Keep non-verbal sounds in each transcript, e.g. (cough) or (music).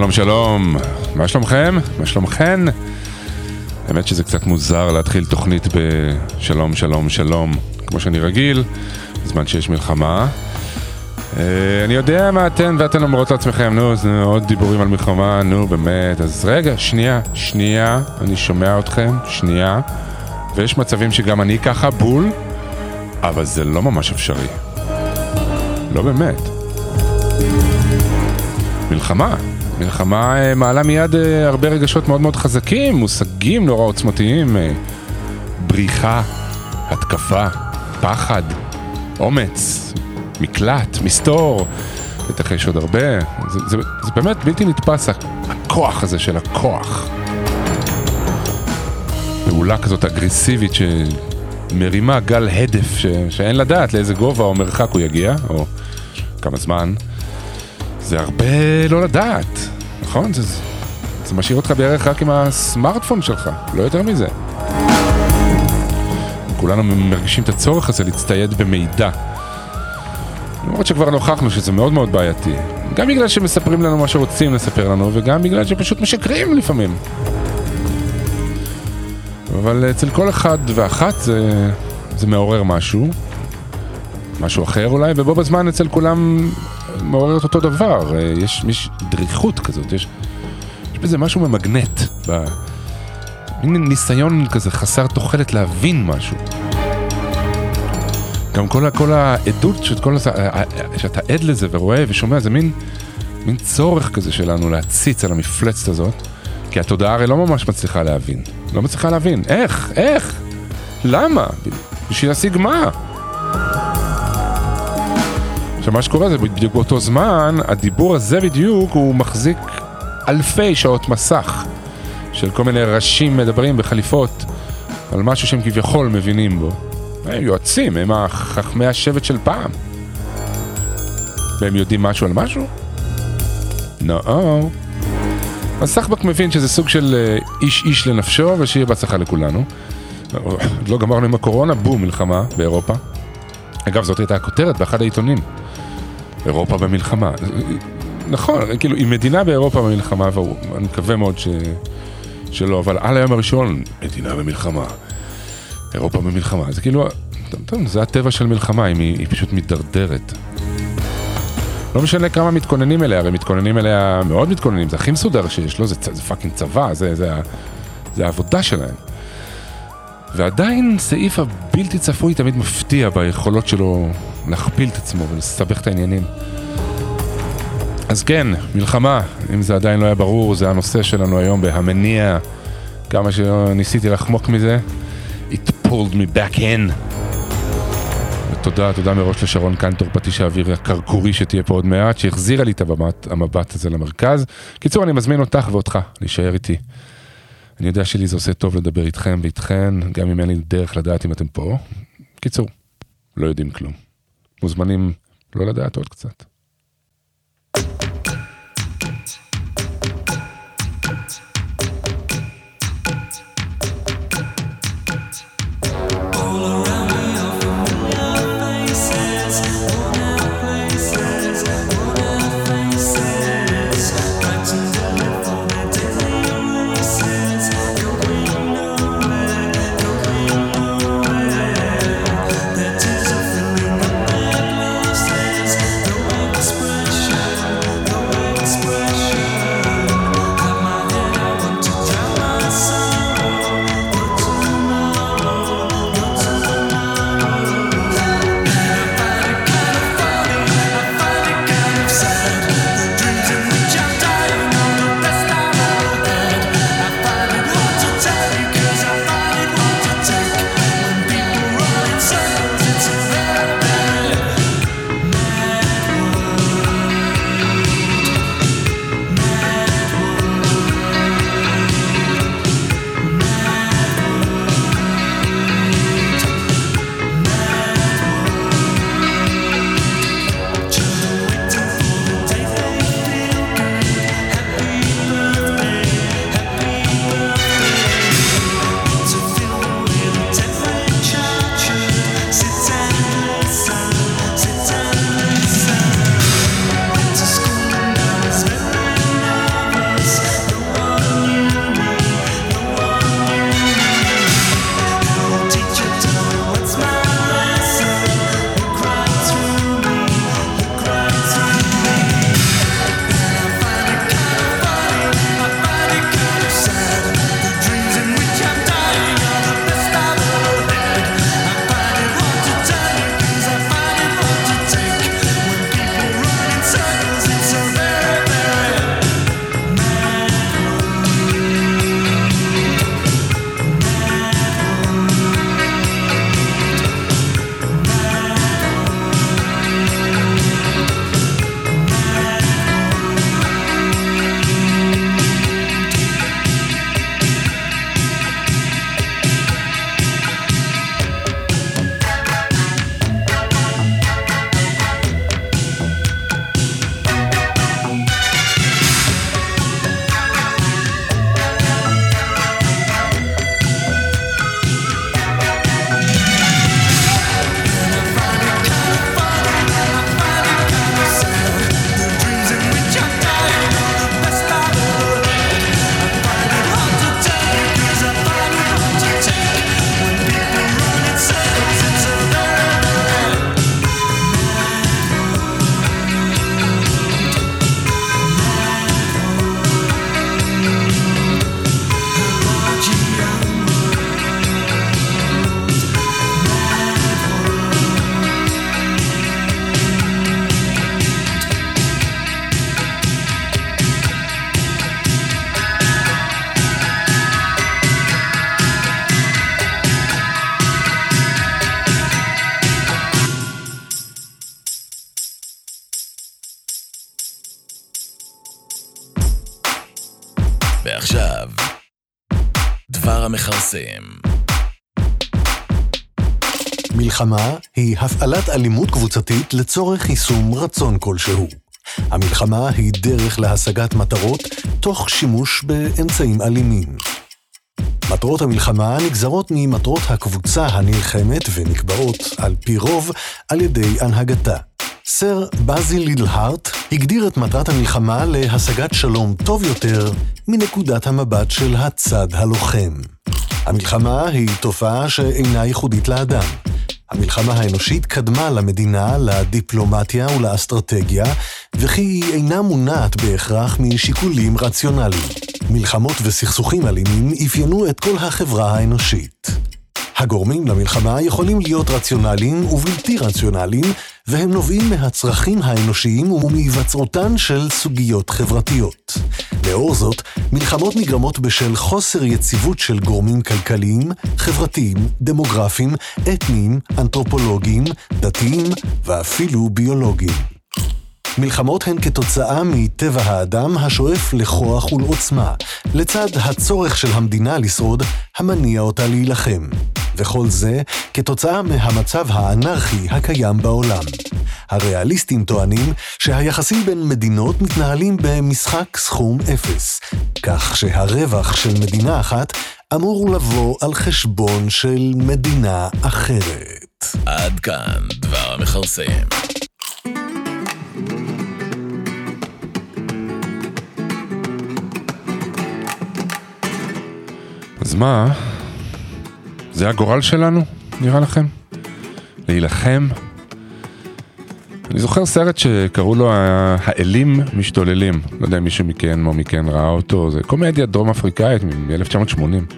שלום, שלום. מה שלומכם? מה שלומכן? האמת שזה קצת מוזר להתחיל תוכנית בשלום, שלום, שלום, כמו שאני רגיל, בזמן שיש מלחמה. אה, אני יודע מה אתן ואתן אומרות לעצמכם, נו, נו, עוד דיבורים על מלחמה, נו, באמת. אז רגע, שנייה, שנייה, אני שומע אתכם, שנייה. ויש מצבים שגם אני ככה בול, אבל זה לא ממש אפשרי. לא באמת. מלחמה. מלחמה אה, מעלה מיד אה, הרבה רגשות מאוד מאוד חזקים, מושגים נורא עוצמתיים. אה, בריחה, התקפה, פחד, אומץ, מקלט, מסתור. בטח יש עוד הרבה. זה, זה, זה באמת בלתי נתפס, הכוח הזה של הכוח. פעולה כזאת אגרסיבית שמרימה גל הדף ש... שאין לדעת לאיזה גובה או מרחק הוא יגיע, או כמה זמן. זה הרבה לא לדעת, נכון? זה, זה משאיר אותך בערך רק עם הסמארטפון שלך, לא יותר מזה. כולנו מרגישים את הצורך הזה להצטייד במידע. למרות שכבר נוכחנו שזה מאוד מאוד בעייתי. גם בגלל שמספרים לנו מה שרוצים לספר לנו, וגם בגלל שפשוט משקרים לפעמים. אבל אצל כל אחד ואחת זה, זה מעורר משהו, משהו אחר אולי, ובו בזמן אצל כולם מעורר את אותו דבר. אה, יש, יש דריכות כזאת, יש, יש בזה משהו ממגנט, ב... מין ניסיון כזה חסר תוחלת להבין משהו. גם כל, כל העדות, שאת כל, הזה- ה- ה- שאתה עד לזה ורואה ושומע, זה מין, מין צורך כזה שלנו להציץ על המפלצת הזאת, כי התודעה הרי לא ממש מצליחה להבין. לא מצליחה להבין. איך? איך? למה? בשביל להשיג מה? עכשיו מה שקורה זה בדיוק באותו זמן, הדיבור הזה בדיוק הוא מחזיק אלפי שעות מסך של כל מיני ראשים מדברים בחליפות על משהו שהם כביכול מבינים בו. הם יועצים, הם החכמי השבט של פעם. והם יודעים משהו על משהו? נו. אז סחבק מבין שזה סוג של אה, איש איש לנפשו ושיהיה בהצלחה לכולנו. לא גמרנו עם הקורונה, בום, מלחמה באירופה. אגב, זאת הייתה הכותרת באחד העיתונים. אירופה במלחמה. נכון, כאילו, היא מדינה באירופה במלחמה, ואני מקווה מאוד ש... שלא, אבל על היום הראשון, מדינה במלחמה. אירופה במלחמה. זה כאילו, טוב, זה הטבע של מלחמה, היא, היא פשוט מידרדרת. לא משנה כמה מתכוננים אליה, הרי מתכוננים אליה, מאוד מתכוננים, זה הכי מסודר שיש, לא, זה, צ- זה פאקינג צבא, זה, זה, זה העבודה שלהם. ועדיין סעיף הבלתי צפוי תמיד מפתיע ביכולות שלו להכפיל את עצמו ולסבך את העניינים. אז כן, מלחמה, אם זה עדיין לא היה ברור, זה הנושא שלנו היום בהמניע. כמה שניסיתי לחמוק מזה, it pulled me back in. ותודה, תודה מראש לשרון קנטור, פטיש האוויר הקרקורי שתהיה פה עוד מעט, שהחזירה לי את המבט, המבט הזה למרכז. קיצור, אני מזמין אותך ואותך להישאר איתי. אני יודע שלי זה עושה טוב לדבר איתכם ואיתכן, גם אם אין לי דרך לדעת אם אתם פה. קיצור, לא יודעים כלום. מוזמנים לא לדעת עוד קצת. מלחמה היא הפעלת אלימות קבוצתית לצורך יישום רצון כלשהו. המלחמה היא דרך להשגת מטרות תוך שימוש באמצעים אלימים. מטרות המלחמה נגזרות ממטרות הקבוצה הנלחמת ונקבעות, על פי רוב, על ידי הנהגתה. סר באזיל לידלהארט הגדיר את מטרת המלחמה להשגת שלום טוב יותר מנקודת המבט של הצד הלוחם. המלחמה היא תופעה שאינה ייחודית לאדם. המלחמה האנושית קדמה למדינה, לדיפלומטיה ולאסטרטגיה, וכי היא אינה מונעת בהכרח משיקולים רציונליים. מלחמות וסכסוכים אלימים אפיינו את כל החברה האנושית. הגורמים למלחמה יכולים להיות רציונליים ובלתי רציונליים, והם נובעים מהצרכים האנושיים ומהיווצרותן של סוגיות חברתיות. לאור זאת, מלחמות נגרמות בשל חוסר יציבות של גורמים כלכליים, חברתיים, דמוגרפיים, אתניים, אנתרופולוגיים, דתיים ואפילו ביולוגיים. מלחמות הן כתוצאה מטבע האדם השואף לכוח ולעוצמה, לצד הצורך של המדינה לשרוד, המניע אותה להילחם. וכל זה כתוצאה מהמצב האנרכי הקיים בעולם. הריאליסטים טוענים שהיחסים בין מדינות מתנהלים במשחק סכום אפס, כך שהרווח של מדינה אחת אמור לבוא על חשבון של מדינה אחרת. עד כאן דבר המכרסם. אז מה, זה הגורל שלנו, נראה לכם? להילחם? אני זוכר סרט שקראו לו האלים משתוללים, לא יודע אם מישהו מכן או מכן ראה אותו, זה קומדיה דרום אפריקאית מ-1980.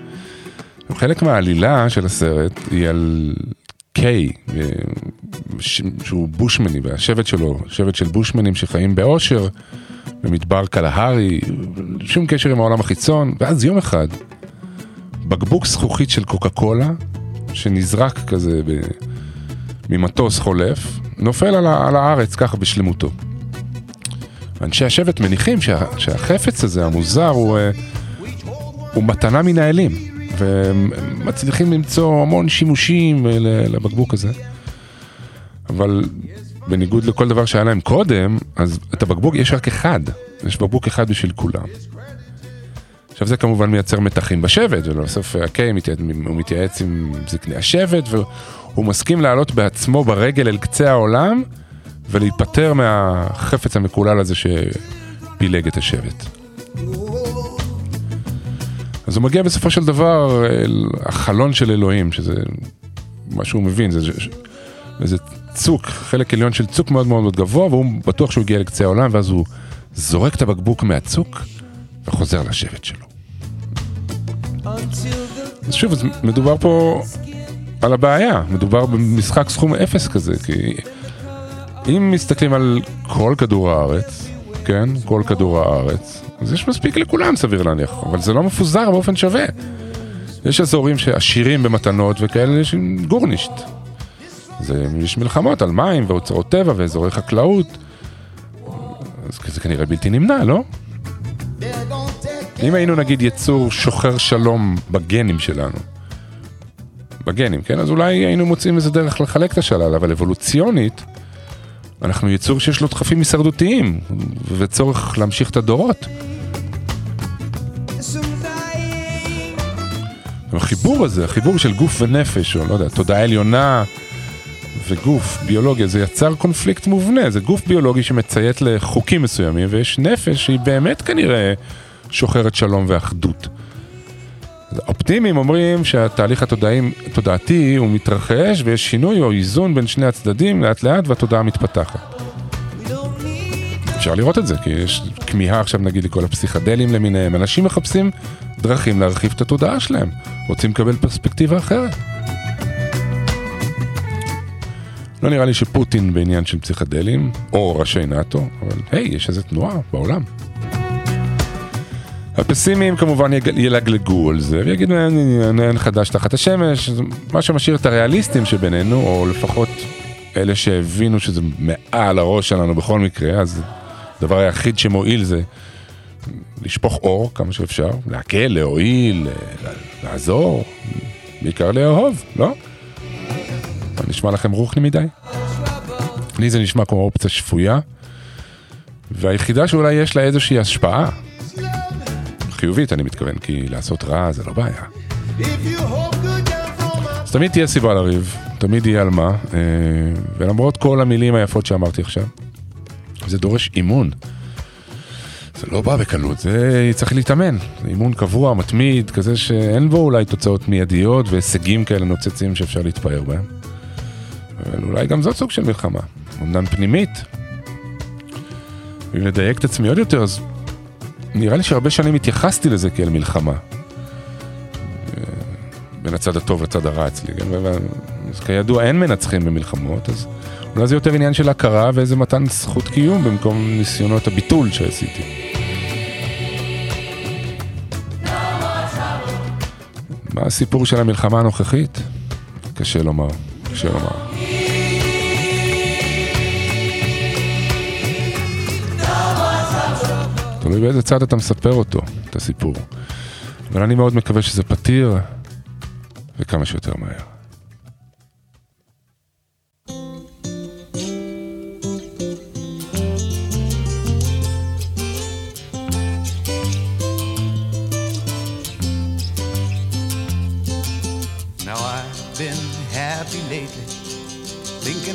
חלק מהעלילה של הסרט היא על קיי, שהוא בושמני, והשבט שלו, שבט של בושמנים שחיים באושר, במדבר קלהרי, שום קשר עם העולם החיצון, ואז יום אחד, בקבוק זכוכית של קוקה קולה, שנזרק כזה ב... ממטוס חולף, נופל על, ה... על הארץ ככה בשלמותו. אנשי השבט מניחים שה... שהחפץ הזה, המוזר, הוא, אה, הוא מתנה מן האלים, והם מצליחים למצוא המון שימושים לבקבוק הזה. אבל בניגוד לכל דבר שהיה להם קודם, אז את הבקבוק יש רק אחד, יש בקבוק אחד בשביל כולם. עכשיו זה כמובן מייצר מתחים בשבט, ולבסוף הקיי הוא מתייעץ עם זקני השבט, והוא מסכים לעלות בעצמו ברגל אל קצה העולם, ולהיפטר מהחפץ המקולל הזה שפילג את השבט. אז הוא מגיע בסופו של דבר אל החלון של אלוהים, שזה מה שהוא מבין, זה, זה צוק, חלק עליון של צוק מאוד מאוד גבוה, והוא בטוח שהוא הגיע לקצה העולם, ואז הוא זורק את הבקבוק מהצוק וחוזר לשבט שלו. אז שוב, אז מדובר פה על הבעיה, מדובר במשחק סכום אפס כזה, כי אם מסתכלים על כל כדור הארץ, כן, כל כדור הארץ, אז יש מספיק לכולם סביר להניח, אבל זה לא מפוזר באופן שווה. יש אזורים שעשירים במתנות וכאלה יש גורנישט. זה, יש מלחמות על מים ואוצרות טבע ואזורי חקלאות. אז זה כנראה בלתי נמנע, לא? אם היינו נגיד יצור שוחר שלום בגנים שלנו, בגנים, כן? אז אולי היינו מוצאים איזה דרך לחלק את השלל, אבל אבולוציונית, אנחנו יצור שיש לו דחפים הישרדותיים וצורך להמשיך את הדורות. החיבור הזה, החיבור של גוף ונפש, או לא יודע, תודעה עליונה וגוף, ביולוגיה, זה יצר קונפליקט מובנה, זה גוף ביולוגי שמציית לחוקים מסוימים, ויש נפש שהיא באמת כנראה שוחרת שלום ואחדות. אופטימיים אומרים שהתהליך התודעתי הוא מתרחש ויש שינוי או איזון בין שני הצדדים לאט לאט והתודעה מתפתחת. אפשר לראות את זה, כי יש כמיהה עכשיו נגיד לכל הפסיכדלים למיניהם, אנשים מחפשים דרכים להרחיב את התודעה שלהם, רוצים לקבל פרספקטיבה אחרת. לא נראה לי שפוטין בעניין של פסיכדלים, או ראשי נאט"ו, אבל היי, יש איזה תנועה בעולם. הפסימיים כמובן ילגלגו על זה ויגידו אין חדש תחת השמש, מה שמשאיר את הריאליסטים שבינינו, או לפחות אלה שהבינו שזה מעל הראש שלנו בכל מקרה, אז הדבר היחיד שמועיל זה לשפוך אור כמה שאפשר, להקל, להועיל, לעזור, בעיקר לאהוב, לא? נשמע לכם רוחני מדי? לי זה נשמע כמו אופציה שפויה, והיחידה שאולי יש לה איזושהי השפעה, חיובית אני מתכוון, כי לעשות רע זה לא בעיה. אז תמיד תהיה סיבה לריב, תמיד יהיה על מה, אה, ולמרות כל המילים היפות שאמרתי עכשיו, זה דורש אימון. זה לא בא בקלות, זה צריך להתאמן. אימון קבוע, מתמיד, כזה שאין בו אולי תוצאות מיידיות והישגים כאלה נוצצים שאפשר להתפאר בהם. אבל אולי גם זאת סוג של מלחמה, אמנם פנימית. ואם לדייק את עצמי עוד יותר, אז נראה לי שהרבה שנים התייחסתי לזה כאל מלחמה. בין הצד הטוב לצד הרע אצלי. ו- אז כידוע אין מנצחים במלחמות, אז אולי זה יותר עניין של הכרה ואיזה מתן זכות קיום במקום ניסיונות הביטול שעשיתי. מה הסיפור של המלחמה הנוכחית? קשה לומר, קשה לומר. תלוי באיזה צד אתה מספר אותו, את הסיפור. אבל אני מאוד מקווה שזה פתיר, וכמה שיותר מהר.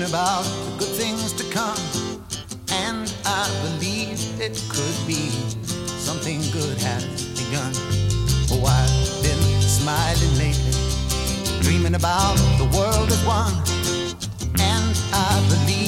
About the good things to come. And I believe it could be something good has begun. Oh, I've been smiling lately, dreaming about the world as one. And I believe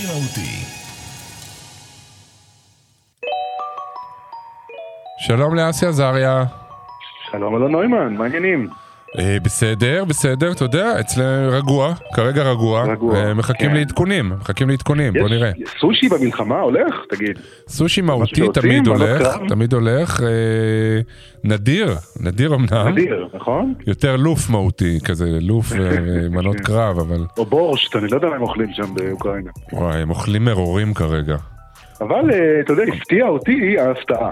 סושי מהותי. שלום לאסי עזריה. שלום אלון נוימן, מה העניינים? אה, בסדר, בסדר, אתה יודע, אצלנו רגוע, כרגע רגוע. רגוע, מחכים כן. לעדכונים, מחכים לעדכונים, בוא נראה. סושי במלחמה הולך? תגיד. סושי מהותי שעושים, תמיד הולך? תמיד הולך. אה, נדיר, נדיר אמנם. נדיר, נכון? יותר לוף מהותי, כזה לוף (laughs) ומנות כן. קרב, אבל או בורשט, אני לא יודע מה הם אוכלים שם באוקראינה. וואי, הם אוכלים מרורים כרגע. אבל אה, אתה יודע, הפתיע אותי ההפתעה.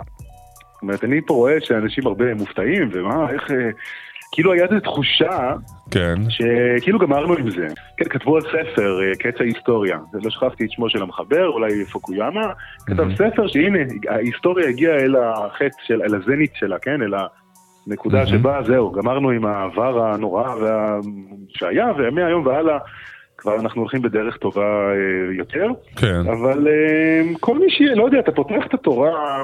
זאת אומרת, אני פה רואה שאנשים הרבה מופתעים, ומה, איך... כאילו היה איזו תחושה כן, שכאילו גמרנו עם זה. כן, כתבו על ספר, אה, קץ ההיסטוריה. לא שכחתי את שמו של המחבר, אולי פוקויאמה. כתב. ספר שהנה, ההיסטוריה הגיעה אל החץ, של, אל הזנית שלה, כן? אל הנקודה. שבה זהו, גמרנו עם העבר הנורא וה... שהיה, ומהיום והלאה כבר אנחנו הולכים בדרך טובה אה, יותר. כן, אבל אה, כל מי ש... לא יודע, אתה פותח את התורה...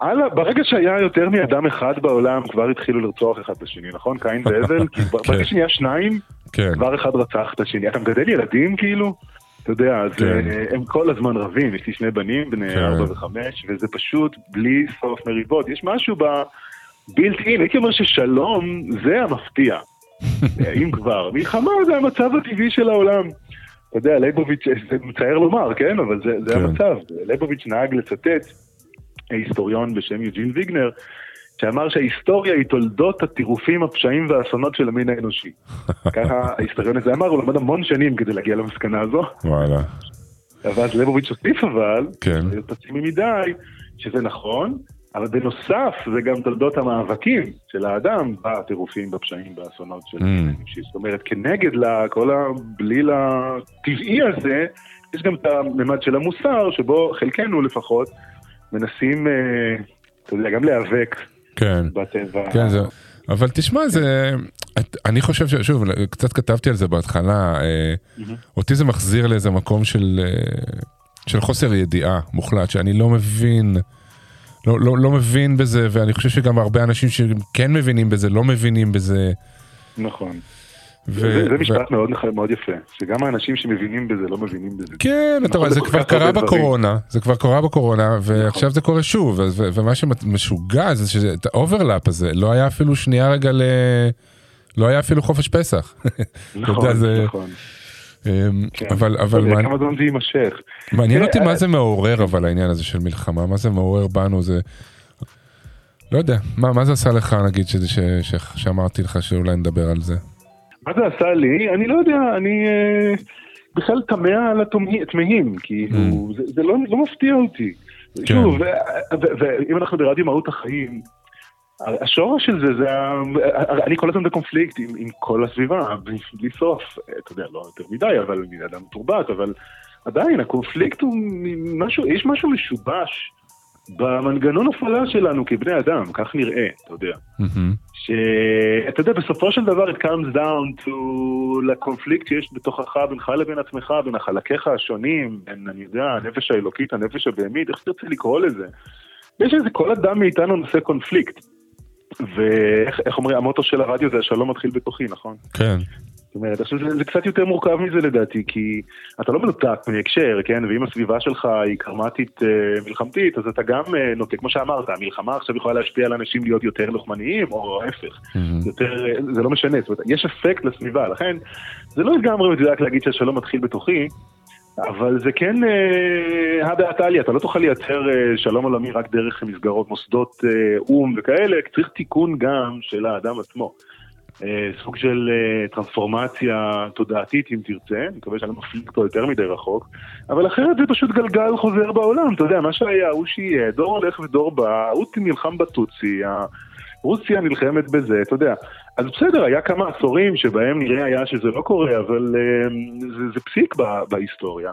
הלאה, ברגע שהיה יותר מאדם אחד בעולם, כבר התחילו לרצוח אחד את השני, נכון? קין והבל? (laughs) כי ב- כן. ברגע שנהיה שניים, כן, כבר אחד רצח את השני. אתה מגדל ילדים כאילו? אתה יודע, אז כן. אה, הם כל הזמן רבים, יש לי שני בנים, בני. ארבע וחמש, וזה פשוט בלי סוף מריבות. יש משהו בבילט אין, הייתי אומר ששלום זה המפתיע. (laughs) אם כבר. מלחמה זה המצב הטבעי של העולם. אתה יודע, ליבוביץ', זה מצער לומר, כן? אבל זה. המצב. ליבוביץ' נהג לצטט היסטוריון בשם יוג'ין ויגנר, שאמר שההיסטוריה היא תולדות הטירופים, הפשעים והאסונות של המין האנושי. (laughs) ככה ההיסטוריון הזה אמר, הוא למד המון שנים כדי להגיע למסקנה הזו. וואלה, ואז ליבוביץ' הוסיף אבל, כן. פסימי מדי, שזה נכון, אבל בנוסף זה גם תולדות המאבקים של האדם בטירופים, בפשעים, באסונות של Mm. האנושי. זאת אומרת, כנגד כל הבליל הטבעי הזה, יש גם את הממד של המוסר, שבו חלקנו לפחות מנסים, אה, אתה יודע, גם להיאבק כן. בטבע. כן, זה... אבל תשמע, זה... אני חושב ש... שוב, קצת כתבתי על זה בהתחלה, אה, אותי זה מחזיר לאיזה מקום של, אה, של חוסר ידיעה מוחלט, שאני לא מבין, לא, לא, לא מבין בזה, ואני חושב שגם הרבה אנשים שכן מבינים בזה, לא מבינים בזה. נכון. ו... זה, זה ו- משפט מאוד, נח- מאוד יפה, שגם האנשים שמבינים בזה לא מבינים בזה. כן, אתה רואה, זה כבר קרה דברים. בקורונה, זה כבר קרה בקורונה, ועכשיו זה קורה שוב, ו- ו- ומה שמשוגע זה שאת ה overlap הזה, לא היה אפילו שנייה רגע ל... לא היה אפילו חופש פסח. (laughs) נכון, יודע, זה... נכון. אמ, כן. אבל, אבל כמה זמן זה יימשך. מעניין אותי מה זה מעורר אבל העניין הזה של מלחמה, מה זה מעורר בנו, זה... לא יודע, מה, מה זה עשה לך נגיד שזה ש, ש, שאמרתי לך שאולי נדבר על זה? מה זה עשה לי? אני לא יודע, אני אה, בכלל תמה על התמהים, כאילו, זה, זה לא, לא מפתיע אותי. כן. שוב, ואם אנחנו ברדיו מהות החיים, השורש של זה, זה, אני כל הזמן בקונפליקט עם, עם כל הסביבה, בלי, סוף, אתה יודע, לא יותר מדי, אבל אני אדם מתורבת, אבל עדיין הקונפליקט הוא משהו, יש משהו משובש במנגנון הפעלה שלנו כבני אדם, כך נראה, אתה יודע. מהמם. שאתה יודע, בסופו של דבר it comes down to לקונפליקט שיש בתוכך בינך לבין עצמך, בין החלקיך השונים, בין, אני יודע, הנפש האלוקית, הנפש הבהמית, איך שתרצה לקרוא לזה. יש איזה, כל אדם מאיתנו נושא קונפליקט. ואיך איך אומרים, המוטו של הרדיו זה השלום מתחיל בתוכי, נכון? כן, זאת אומרת, עכשיו זה, זה קצת יותר מורכב מזה לדעתי, כי אתה לא מנותק מהקשר, כן? ואם הסביבה שלך היא קרמטית אה, מלחמתית, אז אתה גם אה, נוטה, כמו שאמרת, המלחמה עכשיו יכולה להשפיע על אנשים להיות יותר לוחמניים, או ההפך. יותר, אה, זה לא משנה, זאת אומרת, יש אפקט לסביבה, לכן זה לא לגמרי מדויק להגיד שהשלום מתחיל בתוכי, אבל זה כן אה, הא בהא תליא, אתה לא תוכל לייצר אה, שלום עולמי רק דרך מסגרות, מוסדות אה, או"ם וכאלה, צריך תיקון גם של האדם עצמו. אה, סוג של אה, טרנספורמציה תודעתית אם תרצה, אני מקווה שאני לא מפליג אותו יותר מדי רחוק, אבל אחרת זה פשוט גלגל חוזר בעולם, אתה יודע, מה שהיה הוא שיהיה, דור הולך ודור בא, הוא נלחם בטוצי, רוסיה נלחמת בזה, אתה יודע. אז בסדר, היה כמה עשורים שבהם נראה היה שזה לא קורה, אבל אה, זה, זה פסיק בהיסטוריה.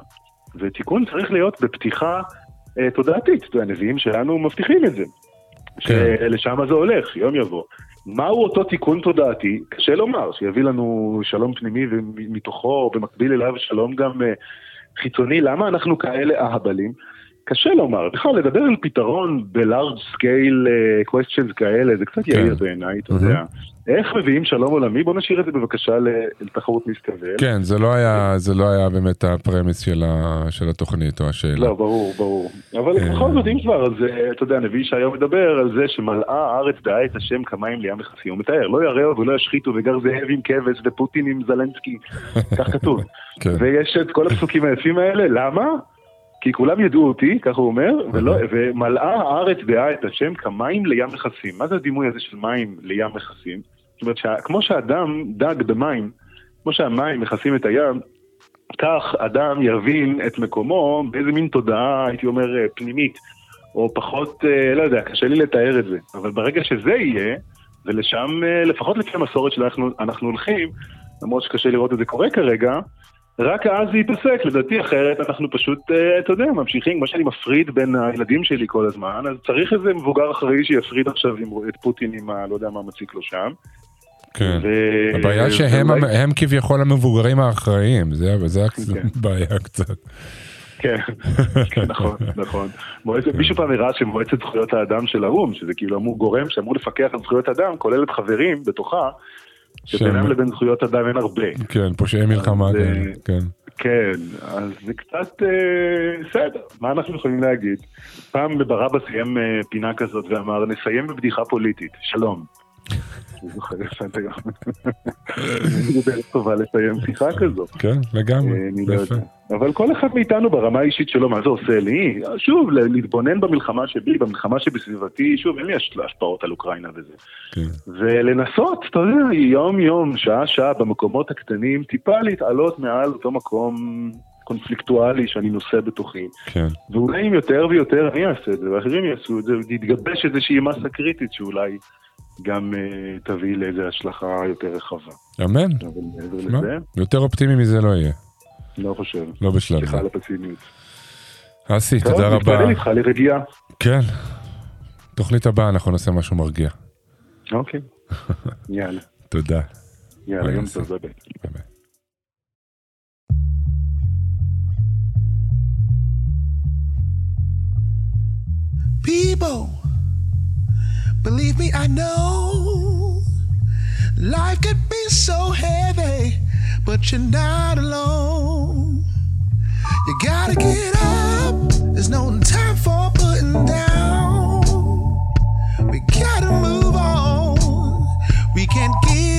ותיקון צריך להיות בפתיחה תודעתית, הנביאים שלנו מבטיחים את זה. כן. שלשם זה הולך, יום יבוא. מהו אותו תיקון תודעתי? קשה לומר, שיביא לנו שלום פנימי ומתוכו, במקביל אליו שלום גם אה, חיצוני. למה אנחנו כאלה אהבלים? קשה לומר. בכלל, לדבר על פתרון scale אה, questions כאלה, זה קצת כן. יאיר בעיניי, אתה יודע. איך מביאים שלום עולמי? בוא נשאיר את זה בבקשה לתחרות מסתבל. כן, זה לא היה, זה לא היה באמת הפרמיס של, ה, של התוכנית או השאלה. לא, ברור, ברור. אבל אה. בכל זאת, אם כבר, אז אה, אתה יודע, הנביא ישעיהו מדבר על זה שמלאה הארץ דעה את השם כמים לים מכסים. הוא מתאר, לא יראו ולא ישחיתו וגר זאב עם כבש ופוטין עם זלנסקי. (laughs) כך כתוב. כן. ויש את כל הפסוקים היפים האלה, למה? כי כולם ידעו אותי, ככה הוא אומר, ולא, ומלאה הארץ דעה את השם כמים לים מכסים. מה זה הדימוי הזה של מים לים מכסים? זאת אומרת, שה, כמו שאדם דג במים, כמו שהמים מכסים את הים, כך אדם יבין את מקומו באיזה מין תודעה, הייתי אומר, אה, פנימית, או פחות, אה, לא יודע, קשה לי לתאר את זה. אבל ברגע שזה יהיה, ולשם, אה, לפחות לפי המסורת שאנחנו אנחנו הולכים, למרות שקשה לראות את זה קורה כרגע, רק אז זה ייפסק, לדעתי אחרת אנחנו פשוט, אתה יודע, ממשיכים, כמו שאני מפריד בין הילדים שלי כל הזמן, אז צריך איזה מבוגר אחראי שיפריד עכשיו את פוטין עם ה... לא יודע מה מציק לו שם. כן. ו- הבעיה שהם ואולי- הם כביכול המבוגרים האחראיים, זה, זה כן. (laughs) הבעיה קצת. כן, כן, נכון, (laughs) נכון. מועצת, מישהו פעם הראה שמועצת זכויות האדם של האו"ם, שזה כאילו אמור גורם שאמור לפקח על זכויות אדם, כוללת חברים בתוכה, שבינם לבין זכויות אדם אין הרבה. כן, פושעי מלחמה אה, כן. כן, אז זה קצת אה, בסדר, מה אנחנו יכולים להגיד? פעם ברבא סיים אה, פינה כזאת ואמר, נסיים בבדיחה פוליטית, שלום. אני זוכר יפה את היום. זו דרך טובה לסיים שיחה כזאת. כן, לגמרי, אה, לא יפה. אבל כל אחד מאיתנו ברמה האישית שלו, מה זה עושה לי? שוב, להתבונן במלחמה שבי, במלחמה שבסביבתי, שוב, אין לי הש- השפעות על אוקראינה וזה. כן. ולנסות, אתה יודע, יום-יום, שעה-שעה, במקומות הקטנים, טיפה להתעלות מעל אותו מקום קונפליקטואלי שאני נושא בתוכי. כן, ואולי אם יותר ויותר אני אעשה את זה, ואחרים יעשו את זה, ותתגבש איזושהי מסה קריטית שאולי גם uh, תביא לאיזו השלכה יותר רחבה. אמן. לזה, יותר אופטימי מזה לא יהיה, לא חושב. לא בשלב זה. סליחה על הפסימיות. אסי, טוב, תודה רבה. מתפלל איתך לרגיעה. כן. תוכנית הבאה אנחנו נעשה משהו מרגיע. אוקיי. (laughs) יאללה. תודה. יאללה, יום. טוב. ביי ביי. People, believe me, I know life can be so heavy, but you're not alone. You gotta get up, there's no time for putting down. We gotta move on, we can't give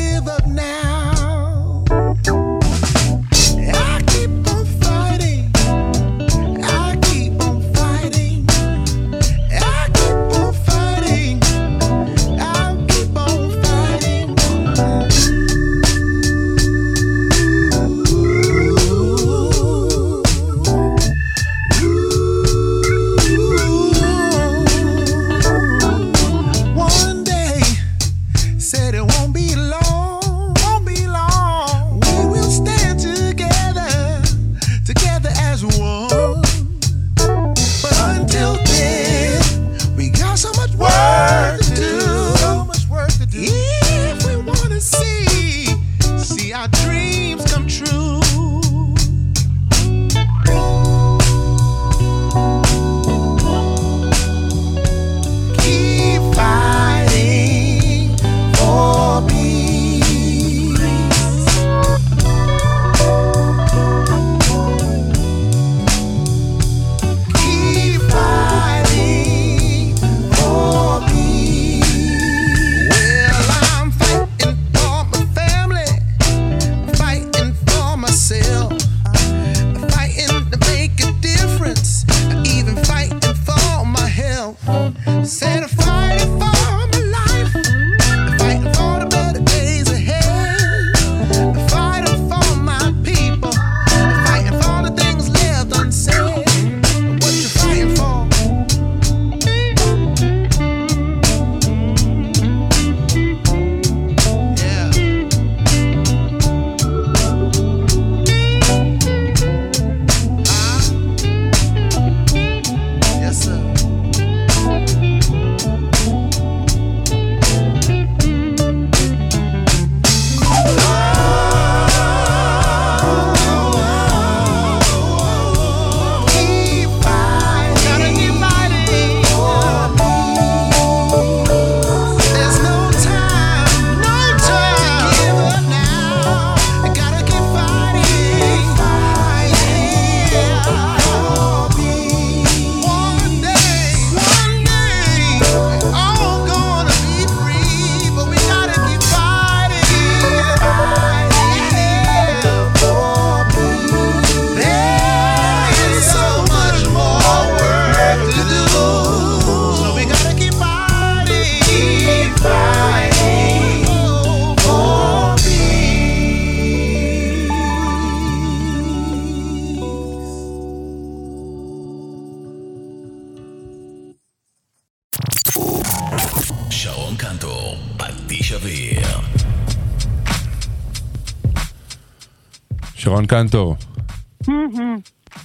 קנטור,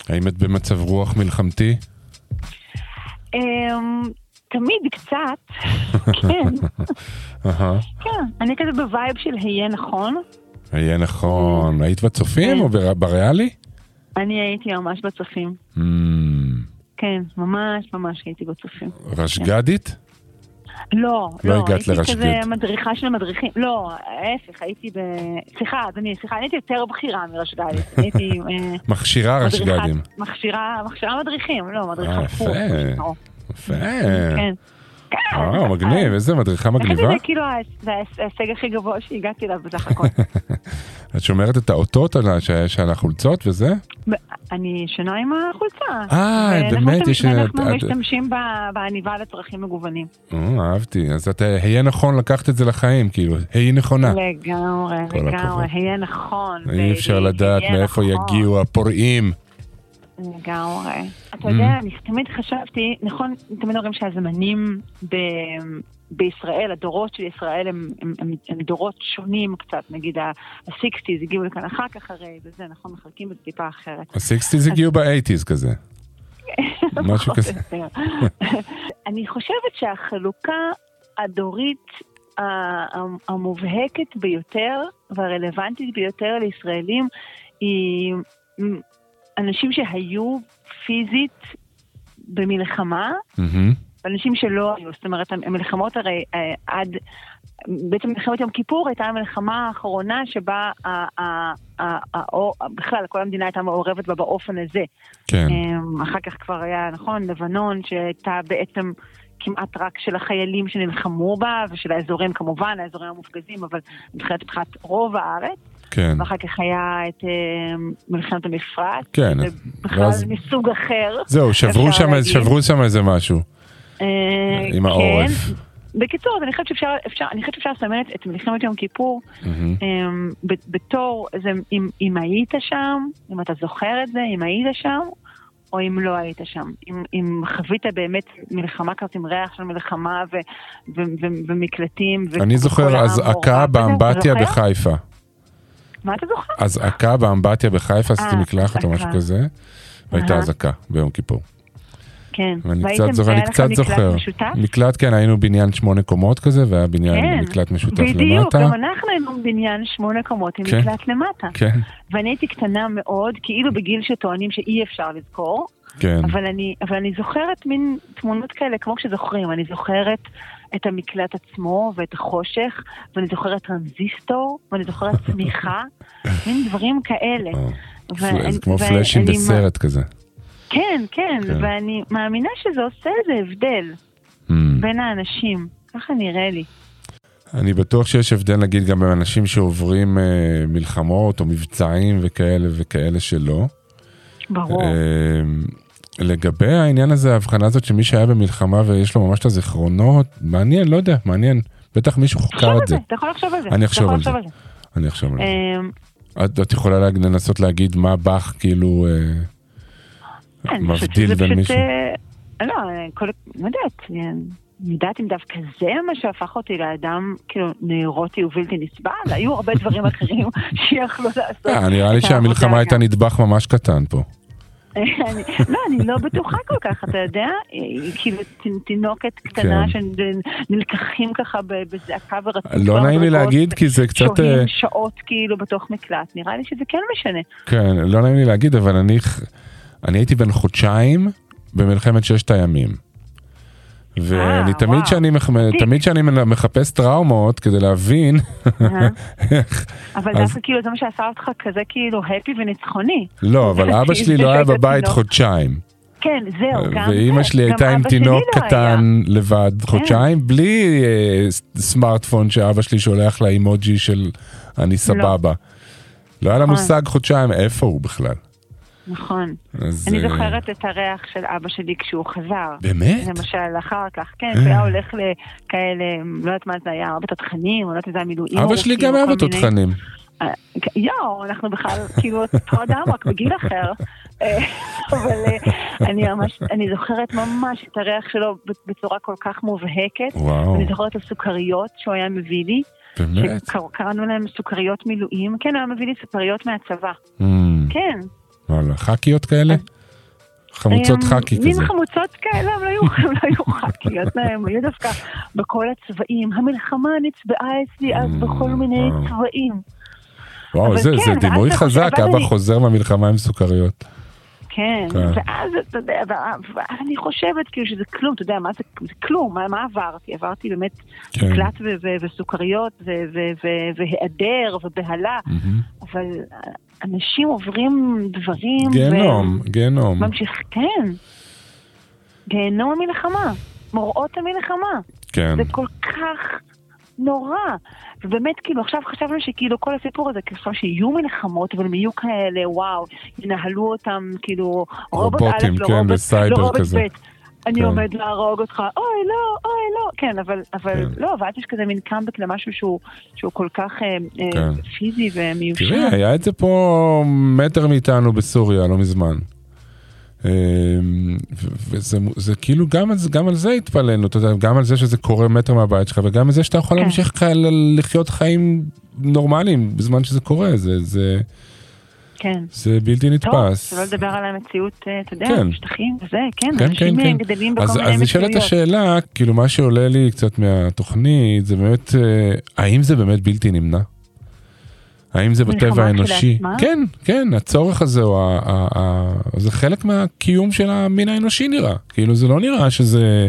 האם את במצב רוח מלחמתי? אמ, תמיד קצת, (laughs) כן. כן. אני כזה ב vibe של היה נכון. היה נכון. היית בצופים או בר- בריאלי? אני הייתי ממש בצופים. המ, כן, ממש ממש הייתי בצופים. רשג"דית? לא, לא לא, הגעת הייתי לרשג"ד. כזה מדריכה של המדריכים. לא, ההפך, הייתי ב... סליחה, אדוני, סליחה, אני הייתי יותר בכירה מרשג"דית. אני (laughs) הייתי... אה, מכשירה רשג"דים. מכשירה, מכשירה מדריכים, לא, אה, מדריכת יפה. יפה. כן. אה, מגניב, איזה מדריכה איך מגניבה. זה כאילו ההישג הכי גבוה שהגעתי אליו בסך הכל. (laughs) את שומרת את האותות על החולצות וזה? אני ישנה עם החולצה. אה, באמת, יש- אנחנו את- משתמשים בעניבה לצרכים מגוונים. או, אהבתי. אז את היה נכון לקחת את זה לחיים, כאילו, היה נכונה. לגמרי, לגמרי. היה נכון. אי אפשר לדעת מאיפה נכון. יגיעו הפורעים. לגמרי. אתה. יודע, אני תמיד חשבתי, נכון, תמיד אומרים שהזמנים ב... בישראל, הדורות של ישראל הם, הם, הם, הם דורות שונים קצת, נגיד ה-60's הגיעו לכאן אחר כך הרי, וזה, נכון, מחלקים את זה טיפה אחרת. ה-60's הגיעו ב-80's כזה. (laughs) משהו כזה. (laughs) אני חושבת שהחלוקה הדורית המובהקת ביותר והרלוונטית ביותר לישראלים היא אנשים שהיו פיזית במלחמה מהמם. ואנשים שלא היו, זאת אומרת, המלחמות הרי אה, עד, בעצם מלחמת יום כיפור הייתה המלחמה האחרונה שבה ה- ה- ה- בכלל כל המדינה הייתה מעורבת בה באופן הזה. כן. אמ, אחר כך כבר היה, נכון, לבנון, שהייתה בעצם כמעט רק של החיילים שנלחמו בה, ושל האזורים כמובן, האזורים המופגזים, אבל מבחינת מבחינת רוב הארץ. כן. ואחר כך היה את אמ, מלחמת המפרץ. כן, זה בכלל ואז- מסוג אחר. זהו, שברו שם. שברו שם איזה משהו. אה, עם כן. העורף. בקיצור, אז אני חושבת שאפשר, אפשר, אני חושבת שאפשר לסמן את, מלחמת יום כיפור ב- בתור, זה, אם, אם היית שם, אם אתה זוכר את זה, אם היית שם, או אם לא היית שם. אם, אם חווית באמת מלחמה כזאת עם ריח של מלחמה ו, ו, ו, ומקלטים. אני זוכר אזעקה באמבטיה? בחיפה. מה אתה זוכר? אזעקה באמבטיה בחיפה, עשיתי אה, מקלחת או משהו. כזה, והייתה. אזעקה ביום כיפור. כן. ואני קצת זוכר, אני קצת זוכר. משותף? מקלט, כן, היינו בניין שמונה קומות כזה, והיה בניין כן, מקלט משותף בדיוק, למטה. גם אנחנו היינו בבניין שמונה קומות עם כן. מקלט למטה. כן, ואני הייתי קטנה מאוד, כאילו בגיל שטוענים שאי אפשר לזכור, כן. אבל אני, אבל אני זוכרת מין תמונות כאלה, כמו כשזוכרים, אני זוכרת את המקלט עצמו ואת החושך, ואני זוכרת טרנזיסטור, ואני זוכרת צמיחה, (laughs) מין דברים כאלה. פל- זה כמו פלאשים בסרט כזה. כן, כן, כן. ואני מאמינה שזה עושה איזה הבדל Hmm. בין האנשים, ככה נראה לי. אני בטוח שיש הבדל נגיד גם בין אנשים שעוברים אה, מלחמות או מבצעים וכאלה וכאלה שלא. ברור. אה, לגבי העניין הזה, ההבחנה הזאת שמי שהיה במלחמה ויש לו ממש את הזיכרונות, מעניין, לא יודע, מעניין. בטח מישהו על את זה. אתה יכול לחשוב על זה. אני אחשוב על זה. אני אחשוב על זה. אמ, את, יכולה לה- לנסות להגיד מה באך כאילו אה, מבדיל בין מישהו? אה, לא, אה, כל, לא יודעת, אה, אני יודעת אם דווקא זה מה שהפך אותי לאדם כאילו נאורוטי ובלתי נסבל, היו הרבה דברים אחרים (laughs) שיכלו לעשות. אה, נראה לי שהמלחמה הייתה. נדבך ממש קטן פה. לא, אני לא בטוחה כל כך, אתה יודע, כאילו תינוקת קטנה כן. שנלקחים ככה בזעקה ורצות. לא נעים לי להגיד כי זה קצת... אה, שוהים שעות כאילו בתוך מקלט, נראה לי שזה כן משנה. כן, לא נעים לי להגיד, אבל אני, אני הייתי בן חודשיים במלחמת ששת הימים. ואני אה, תמיד. שאני, תמיד שאני מחפש טראומות כדי להבין איך, אבל דווקא כאילו זה מה שעשה אותך כזה כאילו הפי וניצחוני. לא, אבל אבא שלי לא היה בבית תינוק. חודשיים. כן, זהו, גם ואימא. שלי הייתה עם תינוק לא. כן. קטן לבד חודשיים, בלי אה, סמארטפון שאבא שלי שולח לה אימוג'י של אני סבבה. לא היה לה נכון. מושג חודשיים איפה הוא בכלל. נכון. אז, אני אה, זוכרת את הריח של אבא שלי כשהוא חזר. באמת? למשל, אחר כך, כן, אה. כשהוא היה הולך לכאלה, לא יודעת מה זה היה, הרבה תותחנים, או לא יודעת אם זה היה מילואים. אבא שלי ארוכים, גם מיני. בתותחנים. אה, יואו, אנחנו בכלל כאילו אותו אדם, רק בגיל אחר. אבל אני ממש, אני זוכרת ממש את הריח שלו בצורה כל כך מובהקת. וואו. אני זוכרת את הסוכריות שהוא היה מביא לי. באמת? שקראנו להם סוכריות מילואים. כן, הוא היה מביא לי סוכריות מהצבא. Mm, כן. וואלה, ח"כיות כאלה? חמוצות אה, ח"כי מין כזה. חמוצות כאלה, הם לא היו, ח"כיות, (laughs) הם היו דווקא בכל הצבעים. המלחמה נצבעה אצלי אז בכל מיני וואו. צבעים. וואו, אבל זה כן, דימוי חזק, אבא חוזר מהמלחמה עם סוכריות. כן, כן. ואז אתה יודע, ואז אני חושבת כאילו שזה כלום, אתה יודע, מה זה, זה כלום, מה, מה עברתי? עברתי באמת כן. מקלט ו- ו- וסוכריות ו- ו- ו- והיעדר ובהלה, מהמם. אבל אנשים עוברים דברים, גיהנום, גיהנום. ממשיך, כן, גיהנום המלחמה, מוראות המלחמה, כן. זה כל כך נורא. ובאמת, כאילו, עכשיו חשבנו שכאילו כל הסיפור הזה, כאילו שיהיו מלחמות, אבל הם יהיו כאלה, וואו, ינהלו אותם, כאילו, רובוט א', כן, לרובוט, בסייבר לרובוט כזה. ב'. אני כן. עומד להרוג אותך, אוי לא, אוי לא, כן, אבל, אבל כן. לא, ואז יש כזה מין קאמבק למשהו שהוא, שהוא כל כך אה, אה, כן. פיזי ומיושן. תראי, היה את זה פה מטר מאיתנו בסוריה לא מזמן. אמ, וזה זה כאילו גם על, גם על זה התפלאנו, אתה יודע, גם על זה שזה קורה מטר מהבית שלך וגם על זה שאתה יכול כן. להמשיך כ- ל- לחיות חיים נורמליים בזמן שזה קורה, זה, זה, כן. זה בלתי טוב, נתפס. שלא לדבר על המציאות, אה, אתה יודע, כן. שטחים וזה, כן, כן, אנשים כן, אה, כן. גדלים בכל אז, מיני אז נשאלת מציאויות. השאלה, כאילו מה שעולה לי קצת מהתוכנית, זה באמת, אה, האם זה באמת בלתי נמנע? האם זה בטבע האנושי? כן, כן, הצורך הזה הוא, ה, ה, ה, זה חלק מהקיום של המין האנושי נראה. כאילו זה לא נראה שזה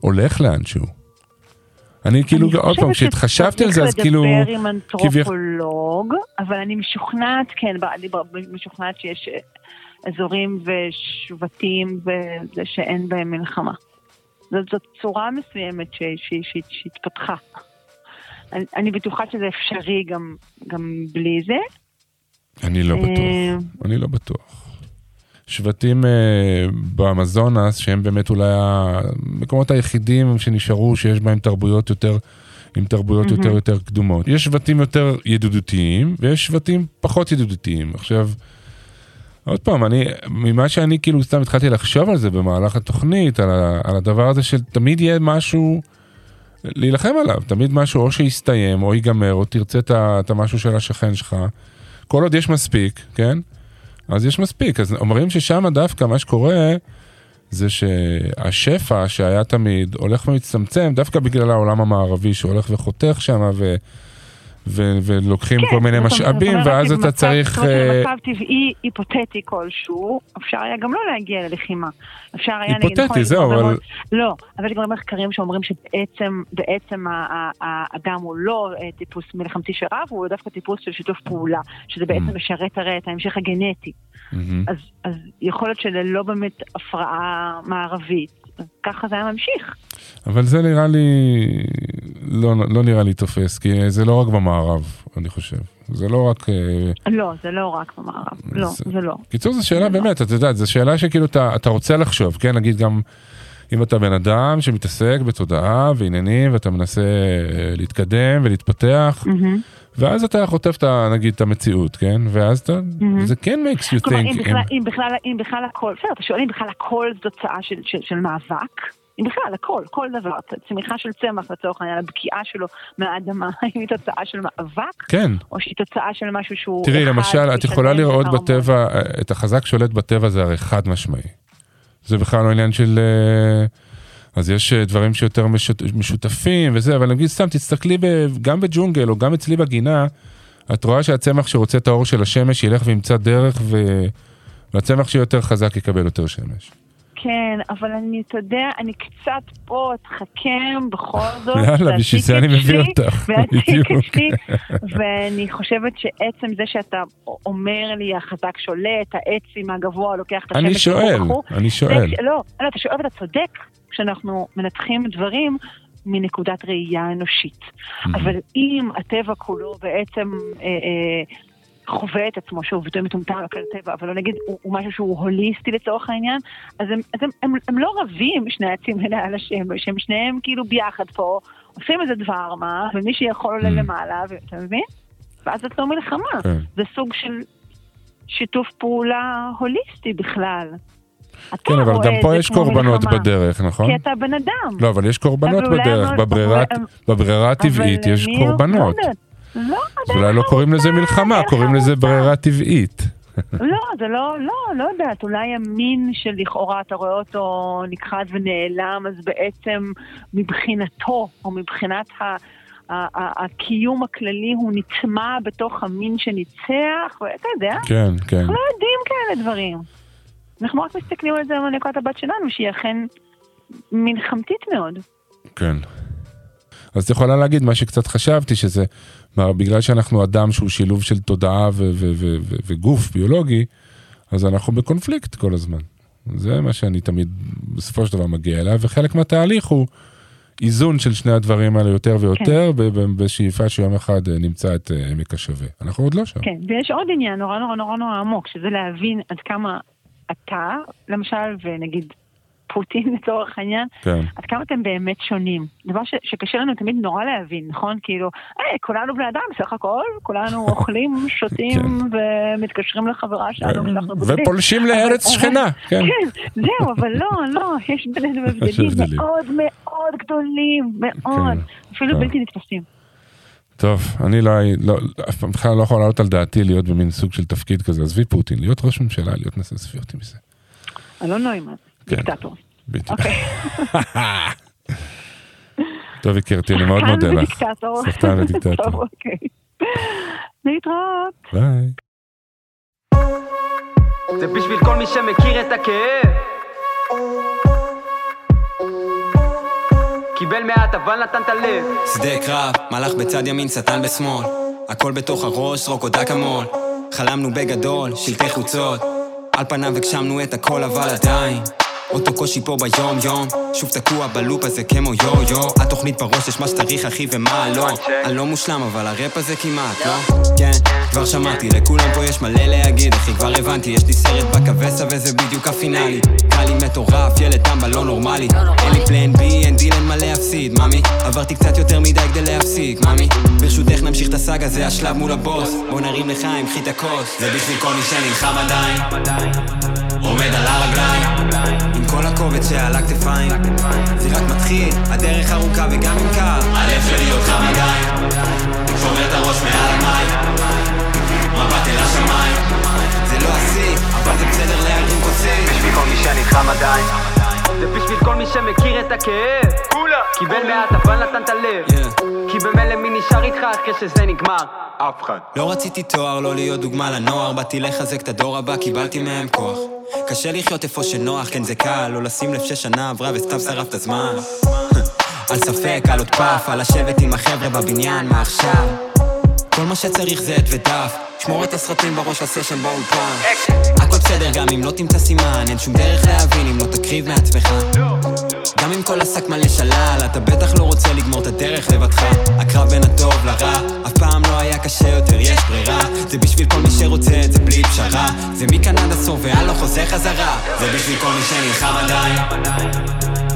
הולך לאנשהו. אני כאילו, עוד פעם, חושבת כשהתחשבתי על זה, אז שצריך כאילו... לדבר עם אנתרופולוג, אבל אני משוכנעת, כן, אני משוכנעת שיש אה, אזורים ושבטים וזה שאין בהם מלחמה. זאת, צורה מסוימת שהתפתחה. אני, אני בטוחה שזה אפשרי גם, גם בלי זה. אני לא אה, בטוח, אני לא בטוח. שבטים אה, באמזונס, שהם באמת אולי המקומות היחידים שנשארו, שיש בהם תרבויות יותר, עם תרבויות יותר יותר קדומות. יש שבטים יותר ידידותיים, ויש שבטים פחות ידידותיים. עכשיו, עוד פעם, אני, ממה שאני כאילו סתם התחלתי לחשוב על זה במהלך התוכנית, על, ה, על הדבר הזה של תמיד יהיה משהו להילחם עליו, תמיד משהו או שיסתיים, או ייגמר, או תרצה את המשהו של השכן שלך. כל עוד יש מספיק, כן? אז יש מספיק. אז אומרים ששם דווקא מה שקורה זה שהשפע שהיה תמיד הולך ומצטמצם דווקא בגלל העולם המערבי שהולך וחותך שם ו... ו- ולוקחים כל מיני כן, אומרת- משאבים ואז אתה צריך... זאת אומרת, במצב טבעי היפותטי כלשהו, אפשר היה גם לא להגיע ללחימה. אפשר היה... היפותטי, נכון, זהו, אבל- לא, אבל יש גם מחקרים שאומרים שבעצם בעצם האדם הוא לא אה, טיפוס מלחמתי שרב, הוא דווקא טיפוס של שיתוף פעולה, שזה Mm. בעצם משרת הרי את ההמשך הגנטי. מהמם. אז, יכול להיות שללא באמת הפרעה מערבית, ככה זה היה ממשיך. אבל זה נראה לי, לא, לא נראה לי תופס, כי זה לא רק במערב, אני חושב. זה לא רק... אה, לא, זה לא רק במערב, לא, זה- לא. קיצור, זו שאלה באמת, את יודעת, זו שאלה שכאילו אתה, אתה רוצה לחשוב, כן? נגיד גם, אם אתה בן אדם שמתעסק בתודעה ועניינים, ואתה מנסה אה, להתקדם ולהתפתח, מהמם. ואז אתה חוטף את, נגיד, את המציאות, כן? ואז אתה, זה כן makes you כלומר, think. אם בכלל, אם בכלל, אם בכלל הכל, בסדר, אתה שואל אם בכלל הכל זו תוצאה של, של, של מאבק? בכלל, הכל, כל דבר, צמיחה של צמח לצורך העניין, הבקיעה שלו מהאדמה, האם (laughs) היא תוצאה של מאבק? כן. או שהיא תוצאה של משהו שהוא תראי, למשל, את יכולה לראות? בטבע, אה, את החזק שולט בטבע זה הרי חד משמעי. זה בכלל לא עניין של... אה, אז יש אה, דברים שיותר משות- משותפים וזה, אבל נגיד סתם, תסתכלי ב, גם בג'ונגל או גם אצלי בגינה, את רואה שהצמח שרוצה את האור של השמש ילך וימצא דרך, ו... והצמח שיותר חזק יקבל יותר שמש. כן, אבל אני, אתה יודע, אני קצת פה אתחכם בכל זאת. (laughs) יאללה, בשביל זה אני מביא אותך, (laughs) ואני חושבת שעצם זה שאתה אומר לי, החזק שולט, העצים הגבוה לוקח את השמש. אני שואל, אני שואל. לא, לא, אתה שואל ואתה צודק כשאנחנו מנתחים דברים מנקודת ראייה אנושית. אבל אם הטבע כולו בעצם אה, אה, חווה את עצמו, שהוא ביטוי מטומטם על הטבע, אבל לא נגיד, הוא, הוא משהו שהוא הוליסטי לצורך העניין, אז הם, אז הם, הם, הם לא רבים, שני העצים האלה על השמש, הם שניהם כאילו ביחד פה, עושים איזה דבר מה, ומי שיכול עולה Mm. למעלה, אתה מבין? ואז זאת לא מלחמה. כן. זה סוג של שיתוף פעולה הוליסטי בכלל. כן, אבל גם פה יש קורבנות מלחמה, בדרך, נכון? כי אתה בן אדם. לא, אבל יש קורבנות אבל בדרך, לא- בברירה- אבל בברירה הטבעית יש מי- קורבנות. לא. לא, אז אולי לא קוראים לזה מלחמה, קוראים לזה ארוכה. ברירה טבעית. לא, זה לא, לא, לא יודעת, אולי המין שלכאורה אתה רואה אותו נכחד ונעלם, אז בעצם מבחינתו, או מבחינת ה- הקיום הכללי הוא נטמע בתוך המין שניצח, ואתה יודע, כן, כן. אנחנו לא יודעים כאלה דברים. אנחנו רק מסתכלים על זה מנקודת הבת שלנו, שהיא אכן מלחמתית מאוד. כן. אז את יכולה להגיד מה שקצת חשבתי, שזה מה, בגלל שאנחנו אדם שהוא שילוב של תודעה ו- ו- ו- ו- וגוף ביולוגי, אז אנחנו בקונפליקט כל הזמן. זה מה שאני תמיד בסופו של דבר מגיע אליו, וחלק מהתהליך הוא איזון של שני הדברים האלה יותר ויותר, ב- בשאיפה שיום אחד אה, נמצא את אה, עמק השווה. אנחנו עוד לא שם. כן, ויש עוד עניין נורא נורא נורא נורא עמוק, שזה להבין עד כמה אתה, למשל, ונגיד פוטין (laughs) לצורך העניין, כן. עד כמה אתם באמת שונים. דבר ש, שקשה לנו תמיד נורא להבין, נכון? כאילו, היי, כולנו בני אדם בסך הכל, כולנו (laughs) אוכלים, שותים ומתקשרים לחברה שלנו כשאנחנו בודדים. כן. ופולשים לארץ שכנה, כן. כן, זהו, אבל לא, לא, יש בינינו הבדלים. מאוד מאוד גדולים, מאוד, כן, אפילו כן. בלתי נתפסים. טוב, אני לא, לא, אף פעם בכלל לא יכול לעלות על דעתי להיות במין סוג של תפקיד כזה, עזבי פוטין, להיות ראש ממשלה, להיות נשיא, אותי מזה. אלון נוימן, כן. דיקטטור. בדיוק. אוקיי. (laughs) טוב, יקירתי, אני מאוד מודה לך. ודיקטטור. שחקן ודיקטטור. (laughs) אוקיי. להתראות. ביי. זה בשביל כל מי שמכיר את הכאב קיבל מעט אבל נתן את הלב שדה קרב, מלאך בצד ימין, שטן בשמאל. הכל בתוך הראש, רוקודה כמול. חלמנו בגדול, שלטי חוצות. על פניו הגשמנו את הכל, אבל עדיין. אותו קושי פה ביום יום. שוב תקוע בלופ הזה כמו יו-יו. התוכנית בראש יש מה שצריך אחי ומה לא. אני לא מושלם אבל הראפ הזה כמעט לא? כן, כבר שמעתי לכולם פה יש מלא להגיד אחי כבר הבנתי יש לי סרט בקווסה וזה בדיוק הפינאלי. קל לי מטורף ילד טמבה לא נורמלי. אין לי פלן בי אין דיל אין מה להפסיד ממי? עברתי קצת יותר מדי כדי להפסיק ממי? ברשותך נמשיך את הסאגה זה השלב מול הבוס. בוא נרים לחיים קחי את הכוס זה בשביל כל מי שנלחם עדיין עומד על הרגליים. עם כל הכובד שעל הכתפיים. זה רק מתחיל, הדרך ארוכה וגם אם קר. הלב שלי עוד חם עדיין שומר את הראש מעל המים. מבט אל השמיים. זה לא השיא, אבל זה בסדר להרים כוסית. בשביל כל מי שנלחם עדיין. זה בשביל כל מי שמכיר את הכאב. כולה קיבל מעט אבל נתן את הלב. כי במילא מי נשאר איתך אחרי שזה נגמר? אף אחד. לא רציתי תואר, לא להיות דוגמה לנוער. באתי לחזק את הדור הבא, קיבלתי מהם כוח קשה לחיות איפה שנוח, כן זה קל לא לשים לב ששנה עברה וסתם שרפת זמן (laughs) על ספק, על עוד פאף, על לשבת עם החבר'ה בבניין, מה עכשיו? כל מה שצריך זה עט ודף. שמור את הסרטים בראש לסשן באולפן. הכל בסדר גם אם לא תמצא סימן אין שום דרך להבין אם לא תקריב מעצמך. גם אם כל השק מלא שלל אתה בטח לא רוצה לגמור את הדרך לבדך. הקרב בין הטוב לרע פעם לא היה קשה יותר יש ברירה. זה בשביל כל מי שרוצה את זה בלי פשרה. זה מכאן עד הסוף והלא חוזר חזרה. זה בשביל כל מי שנלחם עדיין.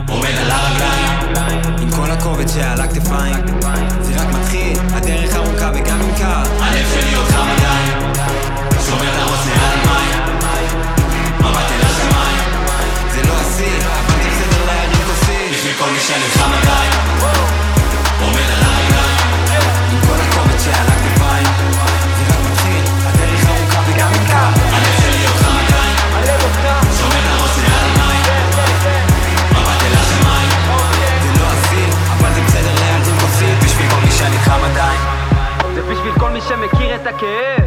עומד על הרגליים. עם כל הכובד שעל הכתפיים. זה רק מתחיל, הדרך ארוכה וגם אם קר. הלב שלי עוד חם עדיין. שומר את מעל המים. מבט אל השמיים. זה לא השיא, אבל זה בסדר להרים כוסית. בשביל כל מי שנלחם עדיין שמכיר את הכאב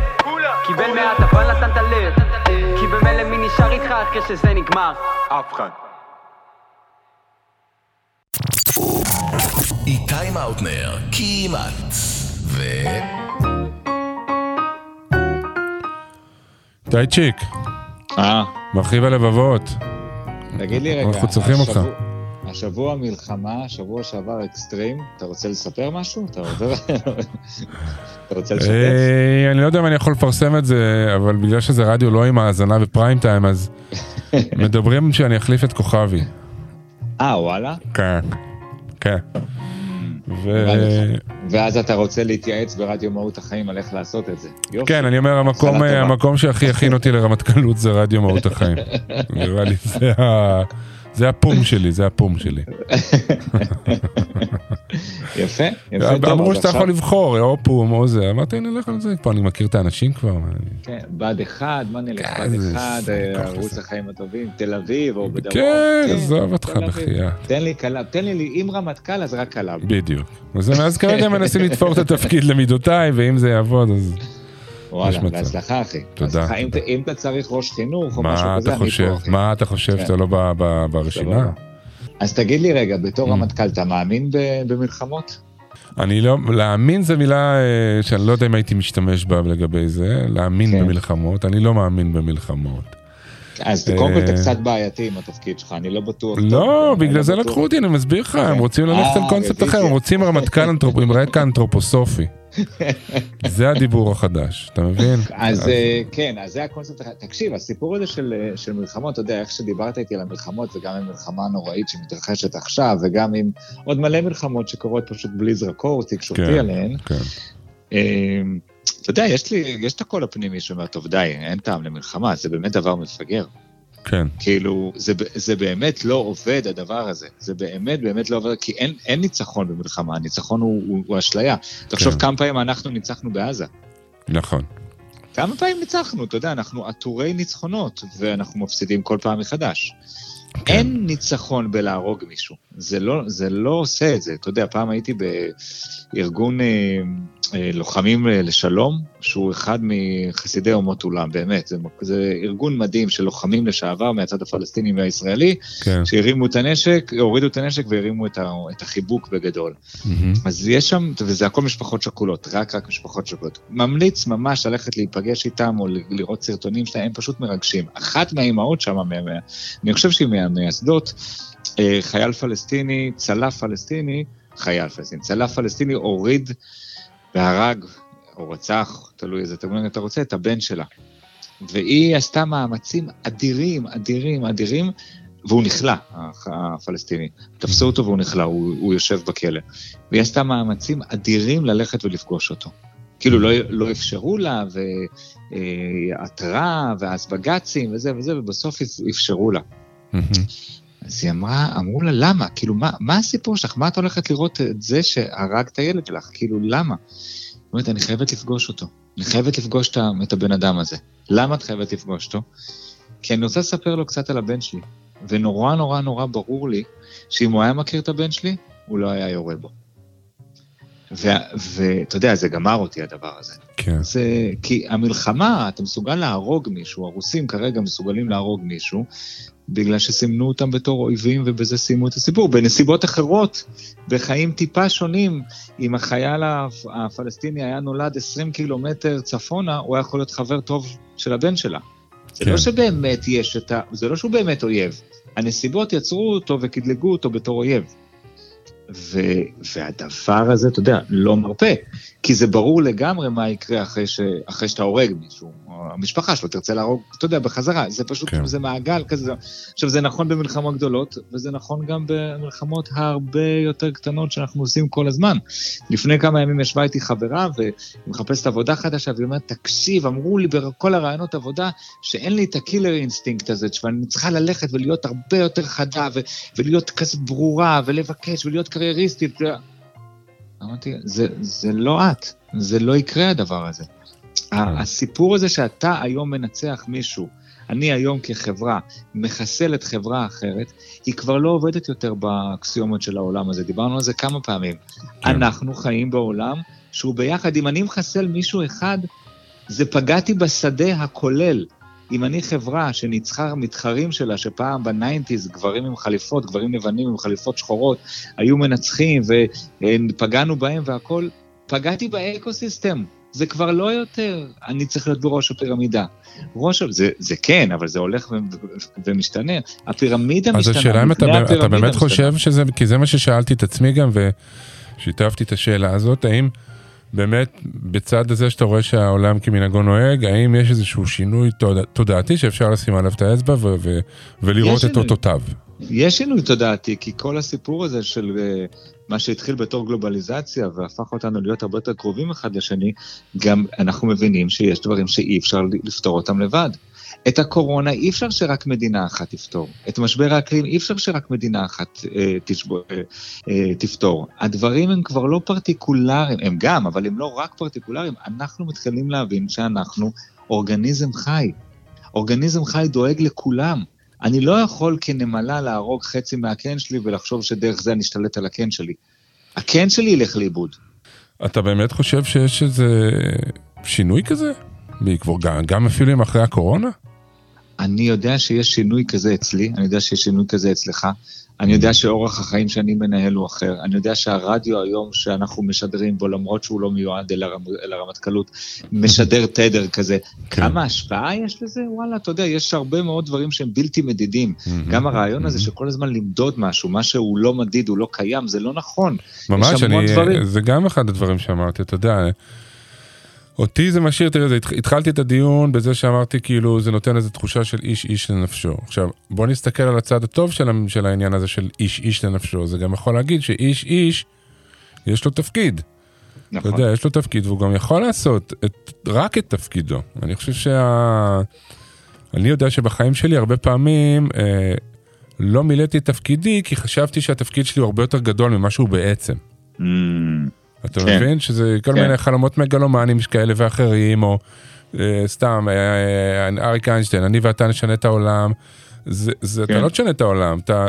קיבל מעט אבל נתן את הלב כי במילא מי נשאר איתך אחרי שזה נגמר? אף אחד איתי מאוטנר, כמעט. ו... טייצ'יק, אה, מרחיב הלבבות. תגיד לי רגע, אנחנו צריכים אותך. השבוע- מלחמה, שבוע שעבר אקסטרים, אתה רוצה לספר משהו? אתה רוצה לשתף? אה, אני לא יודע אם אני יכול לפרסם את זה, אבל בגלל שזה רדיו לא עם האזנה בפריים טיים, אז (laughs) מדברים שאני אחליף את כוכבי. אה, וואלה? כן, כן. ו... ואז אתה רוצה להתייעץ ברדיו מהות החיים על איך לעשות את זה. יופי. כן, אני אומר, המקום. המקום שהכי הכין אותי לרמטכ"לות זה רדיו מהות החיים. (laughs) נראה לי, זה ה... זה הפום שלי, זה הפום שלי. יפה, יפה. טוב, אמרו שאתה יכול לבחור, או פום או זה, אמרתי, נלך על זה, פה אני מכיר את האנשים כבר. כן, בה"ד 1, מה נלך? בה"ד כן, זה 1, כל כך ערוץ. החיים הטובים, תל אביב או בדרום. כן, עזוב אותך. בחייאת. תן לי קלב, תן לי, אם רמטכ"ל אז רק קלב. בדיוק. אז כרגע מנסים לתפור את התפקיד למידותיי, ואם זה יעבוד, אז... וואלה. בהצלחה אחי. תודה. אם אם אתה צריך ראש חינוך או משהו כזה, אני? פה אחי. מה אתה חושב כן. שאתה לא ברשימה? אז תגיד לי רגע, בתור Mm. רמטכ"ל, אתה מאמין במלחמות? אני לא, להאמין זה מילה אה, שאני לא יודע אם הייתי משתמש בה לגבי זה, להאמין כן. במלחמות, אני לא מאמין במלחמות. אז קודם כל אתה אה, קצת בעייתי עם התפקיד שלך, אני לא בטוח. לא, טוב, בגלל זה לא. לקחו אותי, אני מסביר לך, הם רוצים ללכת על אה, קונספט אחר. הם רוצים רמטכ"ל עם רקע אנתרופוסופי. (laughs) זה הדיבור החדש, אתה מבין? אז אה, כן, אז זה הקונספט, הח- תקשיב, הסיפור הזה של, מלחמות, אתה יודע, איך שדיברת איתי על המלחמות, וגם עם מלחמה נוראית שמתרחשת עכשיו, וגם עם עוד מלא מלחמות שקורות פשוט בלי זרקור תקשורתי כן, עליהן, כן. אה, אתה יודע, יש לי, יש את הקול הפנימי שאומר, טוב די, אין טעם למלחמה, זה באמת דבר מפגר. כן, כאילו, זה, זה באמת לא עובד הדבר הזה. זה באמת באמת לא עובד, כי אין, אין ניצחון במלחמה, הניצחון הוא, הוא, הוא אשליה. תחשוב כן. כמה פעמים אנחנו ניצחנו בעזה. נכון. כמה פעמים ניצחנו, אתה יודע, אנחנו עטורי ניצחונות, ואנחנו מפסידים כל פעם מחדש. כן. אין ניצחון בלהרוג מישהו, זה לא, זה לא עושה את זה. אתה יודע, פעם הייתי בארגון אה, לוחמים אה, לשלום, שהוא אחד מחסידי אומות עולם, באמת, זה, זה ארגון מדהים של לוחמים לשעבר מהצד הפלסטיני והישראלי, כן. שהרימו את הנשק, הורידו את הנשק והרימו את, ה, את החיבוק בגדול. מהמם. אז יש שם, וזה הכל משפחות שכולות, רק רק משפחות שכולות. ממליץ ממש ללכת להיפגש איתם או לראות סרטונים שלהם, הם פשוט מרגשים. אחת מהאימהות שם, אני חושב שהיא מהמייסדות, אה, חייל פלסטיני, צלף פלסטיני, חייל פלסטיני, צלף פלסטיני הוריד והרג, או רצח, תלוי איזה תגמול אתה רוצה, את הבן שלה. והיא עשתה מאמצים אדירים, אדירים, אדירים, והוא נכלא, הפלסטיני. תפסו אותו והוא נכלא, הוא, הוא יושב בכלא. והיא עשתה מאמצים אדירים ללכת ולפגוש אותו. כאילו לא, לא אפשרו לה, ועתרה, ואז בג"צים וזה וזה, ובסוף אפ- אפשרו לה. אז היא אמרה, אמרו לה, למה? כאילו, מה, מה הסיפור שלך? מה את הולכת לראות את זה שהרג את הילד שלך? כאילו, למה? היא אומרת, אני חייבת לפגוש אותו. אני חייבת לפגוש את הבן אדם הזה. למה את חייבת לפגוש אותו? כי אני רוצה לספר לו קצת על הבן שלי. ונורא נורא נורא ברור לי שאם הוא היה מכיר את הבן שלי, הוא לא היה יורה בו. ואתה יודע, זה גמר אותי הדבר הזה. כן. זה כי המלחמה, אתה מסוגל להרוג מישהו, הרוסים כרגע מסוגלים להרוג מישהו, בגלל שסימנו אותם בתור אויבים ובזה סיימו את הסיפור. בנסיבות אחרות, בחיים טיפה שונים, אם החייל הפ- הפלסטיני היה נולד 20 קילומטר צפונה, הוא היה יכול להיות חבר טוב של הבן שלה. זה כן. לא שבאמת יש את ה... זה לא שהוא באמת אויב. הנסיבות יצרו אותו וקטלגו אותו בתור אויב. ו... והדבר הזה, אתה יודע, לא מרפה. כי זה ברור לגמרי מה יקרה אחרי, ש... אחרי שאתה הורג מישהו. המשפחה שלו תרצה להרוג, אתה יודע, בחזרה. זה פשוט, כן. זה מעגל כזה. עכשיו, זה נכון במלחמות גדולות, וזה נכון גם במלחמות הרבה יותר קטנות שאנחנו עושים כל הזמן. לפני כמה ימים ישבה איתי חברה והיא מחפשת עבודה חדשה, והיא אומרת, תקשיב, אמרו לי בכל הראיונות עבודה, שאין לי את ה killer instinct הזה, ואני צריכה ללכת ולהיות הרבה יותר חדה, ו- ולהיות כזאת ברורה, ולבקש, ולהיות קרייריסטית. אמרתי, זה, זה לא את, זה לא יקרה הדבר הזה. ה- הסיפור הזה שאתה היום מנצח מישהו, אני היום כחברה מחסלת חברה אחרת, היא כבר לא עובדת יותר באקסיומות של העולם הזה, דיברנו על זה כמה פעמים. כן. אנחנו חיים בעולם שהוא ביחד, אם אני מחסל מישהו אחד, זה פגעתי בשדה הכולל. אם אני חברה שניצחה מתחרים שלה, שפעם ב nineties גברים עם חליפות, גברים לבנים עם חליפות שחורות, היו מנצחים ופגענו בהם והכול, פגעתי באקו-סיסטם. זה כבר לא יותר, אני צריך להיות בראש הפירמידה. ראש, זה, זה כן, אבל זה הולך ו- ומשתנה. הפירמידה אז משתנה, השאלה אם אתה, אתה באמת משתנה. חושב שזה, כי זה מה ששאלתי את עצמי גם, ושיתפתי את השאלה הזאת, האם באמת בצד הזה שאתה רואה שהעולם כמנהגו נוהג, האם יש איזשהו שינוי תודע, תודעתי שאפשר לשים עליו את האצבע ו- ו- ולראות יש את שינוי. אותותיו? יש שינוי תודעתי, כי כל הסיפור הזה של אה, מה שהתחיל בתור גלובליזציה והפך אותנו להיות הרבה יותר קרובים אחד לשני, גם אנחנו מבינים שיש דברים שאי אפשר לפתור אותם לבד. את הקורונה אי אפשר שרק מדינה אחת תפתור. את משבר האקלים אי אפשר שרק מדינה אחת אה, תשבו, אה, אה, תפתור. הדברים הם כבר לא פרטיקולריים, הם גם, אבל הם לא רק פרטיקולריים. אנחנו מתחילים להבין שאנחנו אורגניזם חי. אורגניזם חי דואג לכולם. אני לא יכול כנמלה להרוג חצי מהקן שלי ולחשוב שדרך זה אני אשתלט על הקן שלי. הקן שלי ילך לאיבוד. אתה באמת חושב שיש איזה שינוי כזה? בעקבות, גם, גם אפילו אם אחרי הקורונה? אני יודע שיש שינוי כזה אצלי, אני יודע שיש שינוי כזה אצלך, אני יודע שאורח החיים שאני מנהל הוא אחר, אני יודע שהרדיו היום שאנחנו משדרים בו, למרות שהוא לא מיועד אל, הרמ, אל הרמטכ"לות, משדר תדר כזה. כן. כמה השפעה יש לזה? וואלה, אתה יודע, יש הרבה מאוד דברים שהם בלתי מדידים. גם הרעיון הזה שכל הזמן למדוד משהו, מה שהוא לא מדיד, הוא לא קיים, זה לא נכון. ממש, אני, דברים. זה גם אחד הדברים שאמרתי, אתה יודע, אותי זה משאיר, תראה, זה, התח- התחלתי את הדיון בזה שאמרתי כאילו זה נותן איזו תחושה של איש איש לנפשו. עכשיו, בוא נסתכל על הצד הטוב של, של העניין הזה של איש איש לנפשו, זה גם יכול להגיד שאיש איש, יש לו תפקיד. נכון. אתה יודע, יש לו תפקיד והוא גם יכול לעשות את, רק את תפקידו. אני חושב שה... אני יודע שבחיים שלי הרבה פעמים אה, לא מילאתי את תפקידי כי חשבתי שהתפקיד שלי הוא הרבה יותר גדול ממה שהוא בעצם. Mm, אתה כן. מבין שזה כל כן. מיני חלומות מגלומנים כאלה ואחרים, או אה, סתם, אה, אה, אריק איינשטיין, אני ואתה נשנה את העולם. זה, זה, אתה כן. לא תשנה את העולם, אתה...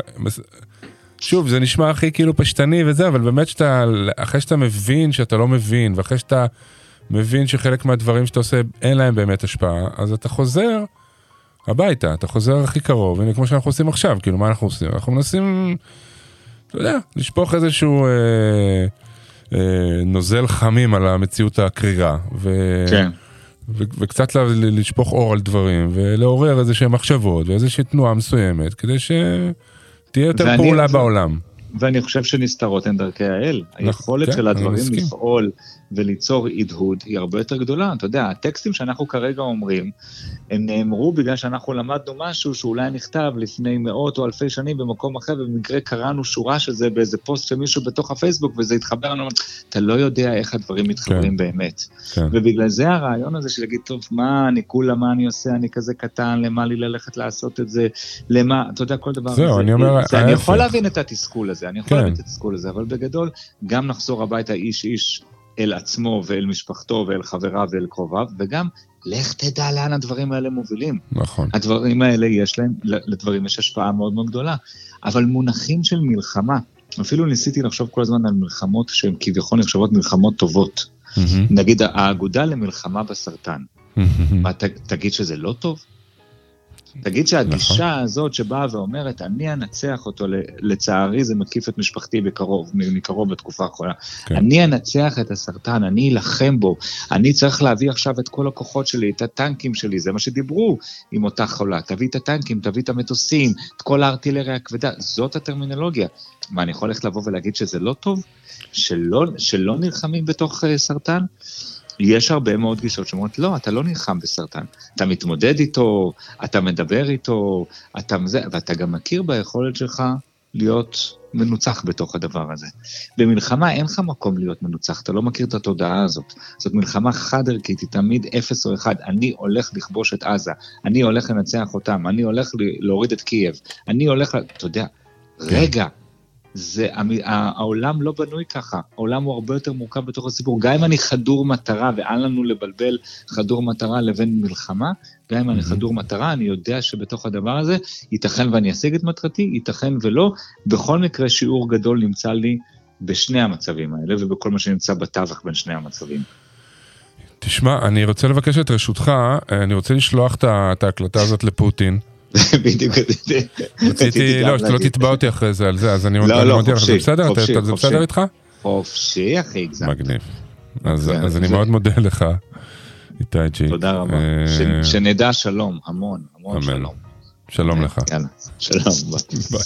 שוב, זה נשמע הכי כאילו פשטני וזה, אבל באמת שאתה, אחרי שאתה מבין שאתה לא מבין, ואחרי שאתה מבין שחלק מהדברים שאתה עושה אין להם באמת השפעה, אז אתה חוזר הביתה, אתה חוזר הכי קרוב, הנה כמו שאנחנו עושים עכשיו, כאילו מה אנחנו עושים? אנחנו מנסים, אתה יודע, לשפוך איזשהו... אה, אה, נוזל חמים על המציאות הקרירה. ו... כן. ו- וקצת ל- ל- לשפוך אור על דברים, ולעורר איזה שהן מחשבות ואיזושהי תנועה מסוימת, כדי שתהיה יותר ואני- פעולה ו- בעולם. ואני חושב שנסתרות הן דרכי האל. היכולת כן, של הדברים. לפעול וליצור הדהוד היא הרבה יותר גדולה. אתה יודע, הטקסטים שאנחנו כרגע אומרים, הם נאמרו בגלל שאנחנו למדנו משהו שאולי נכתב לפני מאות או אלפי שנים במקום אחר, ובמקרה קראנו שורה של זה באיזה פוסט של מישהו בתוך הפייסבוק, וזה התחבר לנו, אתה לא יודע איך הדברים מתחברים באמת. כן. ובגלל זה הרעיון הזה של להגיד, טוב, מה אני כולה, מה אני עושה, אני כזה קטן, למה לי ללכת לעשות את זה, למה, אתה יודע, כל דבר זהו. אני אומר, אני יכול. להבין את התסכול הזה, אני יכול כן. להבין את התסכול הזה, אבל בגדול, גם נחזור הביתה איש איש אל עצמו ואל משפחתו ואל חבריו ואל קרוביו, וגם לך תדע לאן הדברים האלה מובילים. נכון. הדברים האלה יש להם, לדברים יש השפעה מאוד מאוד גדולה. אבל מונחים של מלחמה, אפילו ניסיתי לחשוב כל הזמן על מלחמות שהן כביכול נחשבות מלחמות טובות. מהמם. נגיד האגודה למלחמה בסרטן, מהמם. מה, ת, תגיד שזה לא טוב? תגיד שהגישה הזאת שבאה ואומרת, אני אנצח אותו, לצערי זה מקיף את משפחתי בקרוב, מקרוב בתקופה האחרונה. כן. אני אנצח את הסרטן, אני אלחם בו, אני צריך להביא עכשיו את כל הכוחות שלי, את הטנקים שלי, זה מה שדיברו עם אותה חולה. תביא את הטנקים, תביא את המטוסים, את כל הארטילריה הכבדה, זאת הטרמינולוגיה. מה, אני יכול ללכת לבוא ולהגיד שזה לא טוב? שלא, שלא נלחמים בתוך uh, סרטן? יש הרבה מאוד גישות שאומרות, לא, אתה לא נלחם בסרטן. אתה מתמודד איתו, אתה מדבר איתו, אתה זה, ואתה גם מכיר ביכולת שלך להיות מנוצח בתוך הדבר הזה. במלחמה אין לך מקום להיות מנוצח, אתה לא מכיר את התודעה הזאת. זאת מלחמה חד-ערכית, היא תמיד אפס או אחד. אני הולך לכבוש את עזה, אני הולך לנצח אותם, אני הולך להוריד את קייב, אני הולך, אתה יודע, רגע, זה, העולם לא בנוי ככה, העולם הוא הרבה יותר מורכב בתוך הסיפור. גם אם אני חדור מטרה, ואל לנו לבלבל חדור מטרה לבין מלחמה, גם אם אני חדור מטרה, אני יודע שבתוך הדבר הזה, ייתכן ואני אשיג את מטרתי, ייתכן ולא. בכל מקרה, שיעור גדול נמצא לי בשני המצבים האלה, ובכל מה שנמצא בתווך בין שני המצבים. תשמע, אני רוצה לבקש את רשותך, אה, אני רוצה לשלוח את ההקלטה הזאת לפוטין. בדיוק, רציתי, לא, לא להגיד. תתבע אותי אחרי זה על זה, אז אני לא, לא, מודיע לך, זה בסדר? זה. בסדר איתך? חופשי, אחי, הגזמת. מגניב. אז זה- אז אני זה- מאוד מודה לך, איתי ג'י. תודה רבה. אה, שנדע שלום, המון, המון. שלום. שלום לך. יאללה, שלום, ביי. ביי.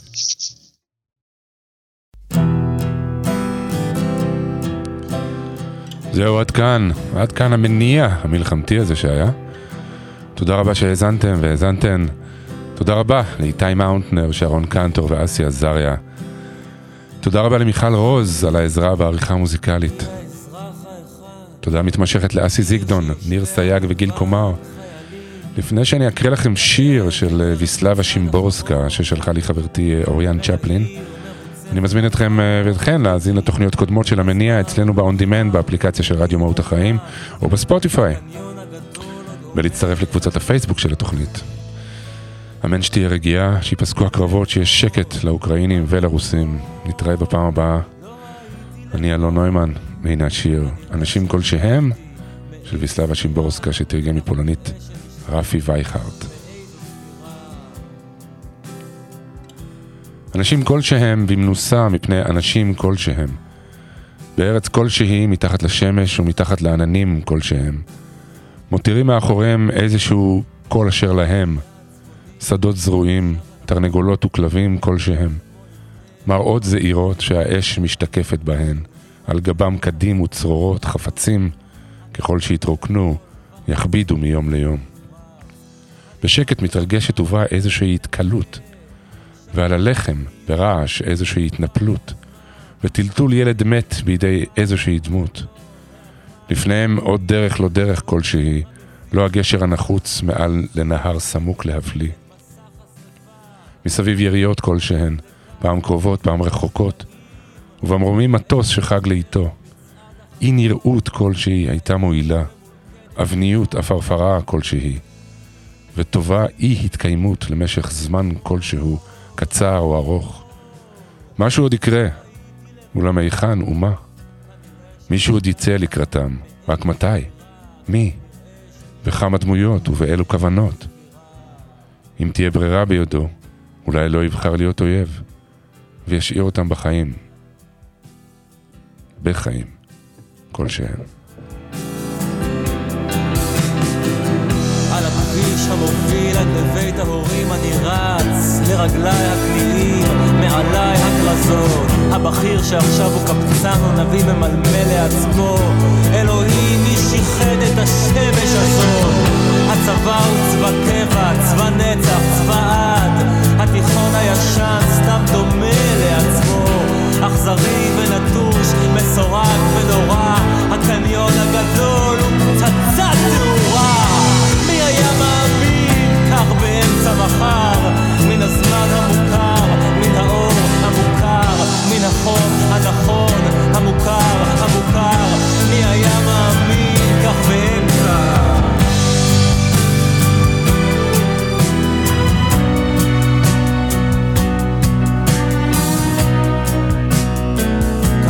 זהו, עד כאן. עד כאן המניע המלחמתי הזה שהיה. תודה רבה שהאזנתם והאזנתן. תודה רבה לאיתי מאונטנר, שרון קנטור ואסי עזריה. תודה רבה למיכל רוז על העזרה בעריכה המוזיקלית. תודה מתמשכת לאסי זיגדון, ניר סייג וגיל קומר. לפני שאני אקריא לכם שיר של אה, ויסלבה שימבורסקה, ששלחה לי חברתי אה, אוריאן צ'פלין, אני מזמין אתכם אה, ואתכן להאזין לתוכניות קודמות של המניע אצלנו ב-on demand באפליקציה של רדיו מהות החיים או בספוטיפיי ולהצטרף לקבוצת הפייסבוק של התוכנית. אמן שתהיה רגיעה, שיפסקו הקרבות, שיש שקט לאוקראינים ולרוסים. נתראה בפעם הבאה. אני אלון נוימן, והנה השיר "אנשים כלשהם" של ויסלבה שימבורסקה שתרגם מפולנית רפי וייכרט. אנשים כלשהם במנוסה מפני אנשים כלשהם. בארץ כלשהי, מתחת לשמש ומתחת לעננים כלשהם. מותירים מאחוריהם איזשהו קול אשר להם. שדות זרועים, תרנגולות וכלבים כלשהם. מראות זעירות שהאש משתקפת בהן. על גבם קדים וצרורות, חפצים, ככל שיתרוקנו, יכבידו מיום ליום. בשקט מתרגשת ובאה איזושהי התקלות, ועל הלחם, ברעש, איזושהי התנפלות, וטלטול ילד מת בידי איזושהי דמות. לפניהם עוד דרך לא דרך כלשהי, לא הגשר הנחוץ מעל לנהר סמוק להבלי. מסביב יריות כלשהן, פעם קרובות, פעם רחוקות, ובמרומים מטוס שחג לאיתו. אי נראות כלשהי הייתה מועילה, אבניות עפרפרה כלשהי, וטובה אי התקיימות למשך זמן כלשהו, קצר או ארוך. משהו עוד יקרה, אולם היכן ומה? מישהו עוד יצא לקראתם, רק מתי? מי? וכמה דמויות ובאילו כוונות? אם תהיה ברירה בידו, אולי לא יבחר להיות אויב, וישאיר אותם בחיים. בחיים, כלשהם. על המוביל עד לבית ההורים אני רץ לרגליי הקליעים, מעליי הכרזות הבכיר שעכשיו הוא קבצן או נביא ממלמל לעצמו אלוהים מי שיחד את השמש הזאת הצבא הוא צבא קבע, צבא נצח, צבא עד התיכון הישן סתם דומה לעצמו. אכזרי ונטוש, מסורק ונורא הקניון הגדול הוא פצצת תאורה. מי היה מאמין? כך באמצע מחר. מן הזמן המוכר, מן האור המוכר מן החום הנכון המוכר, המוכר. מי היה מאמין? כך באמצע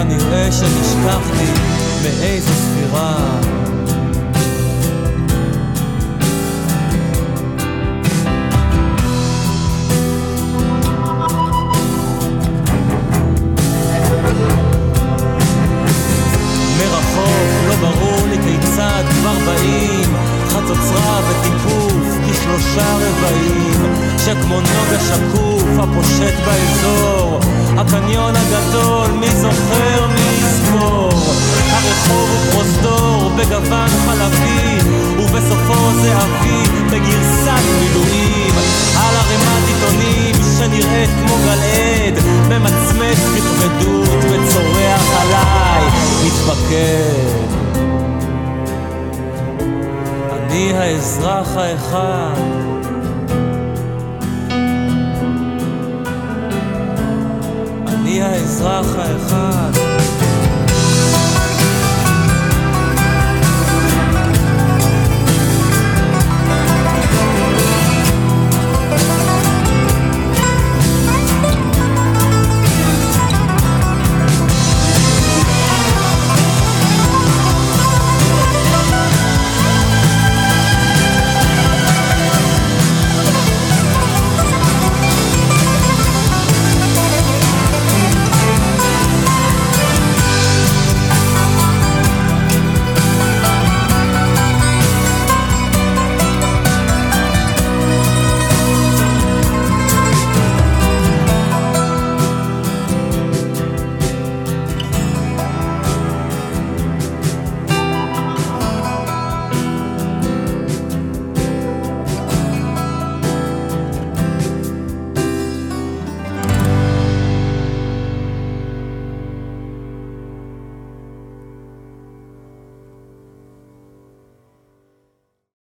כנראה שנשכחתי מאיזו ספירה. לא חצוצרה וטיפוף כשלושה רבעים. שכמו נוגה שקוף הפושט באזור הקניון הגדול מי זוכר מי יזכור? הרחוב הוא פרוזדור בגוון חלבי ובסופו זה אבי בגרסת מילואים. על ערימת עיתונים שנראית כמו גלעד ממצמץ בכבדות וצורח עליי מתפקד אני האזרח האחד אני האזרח האחד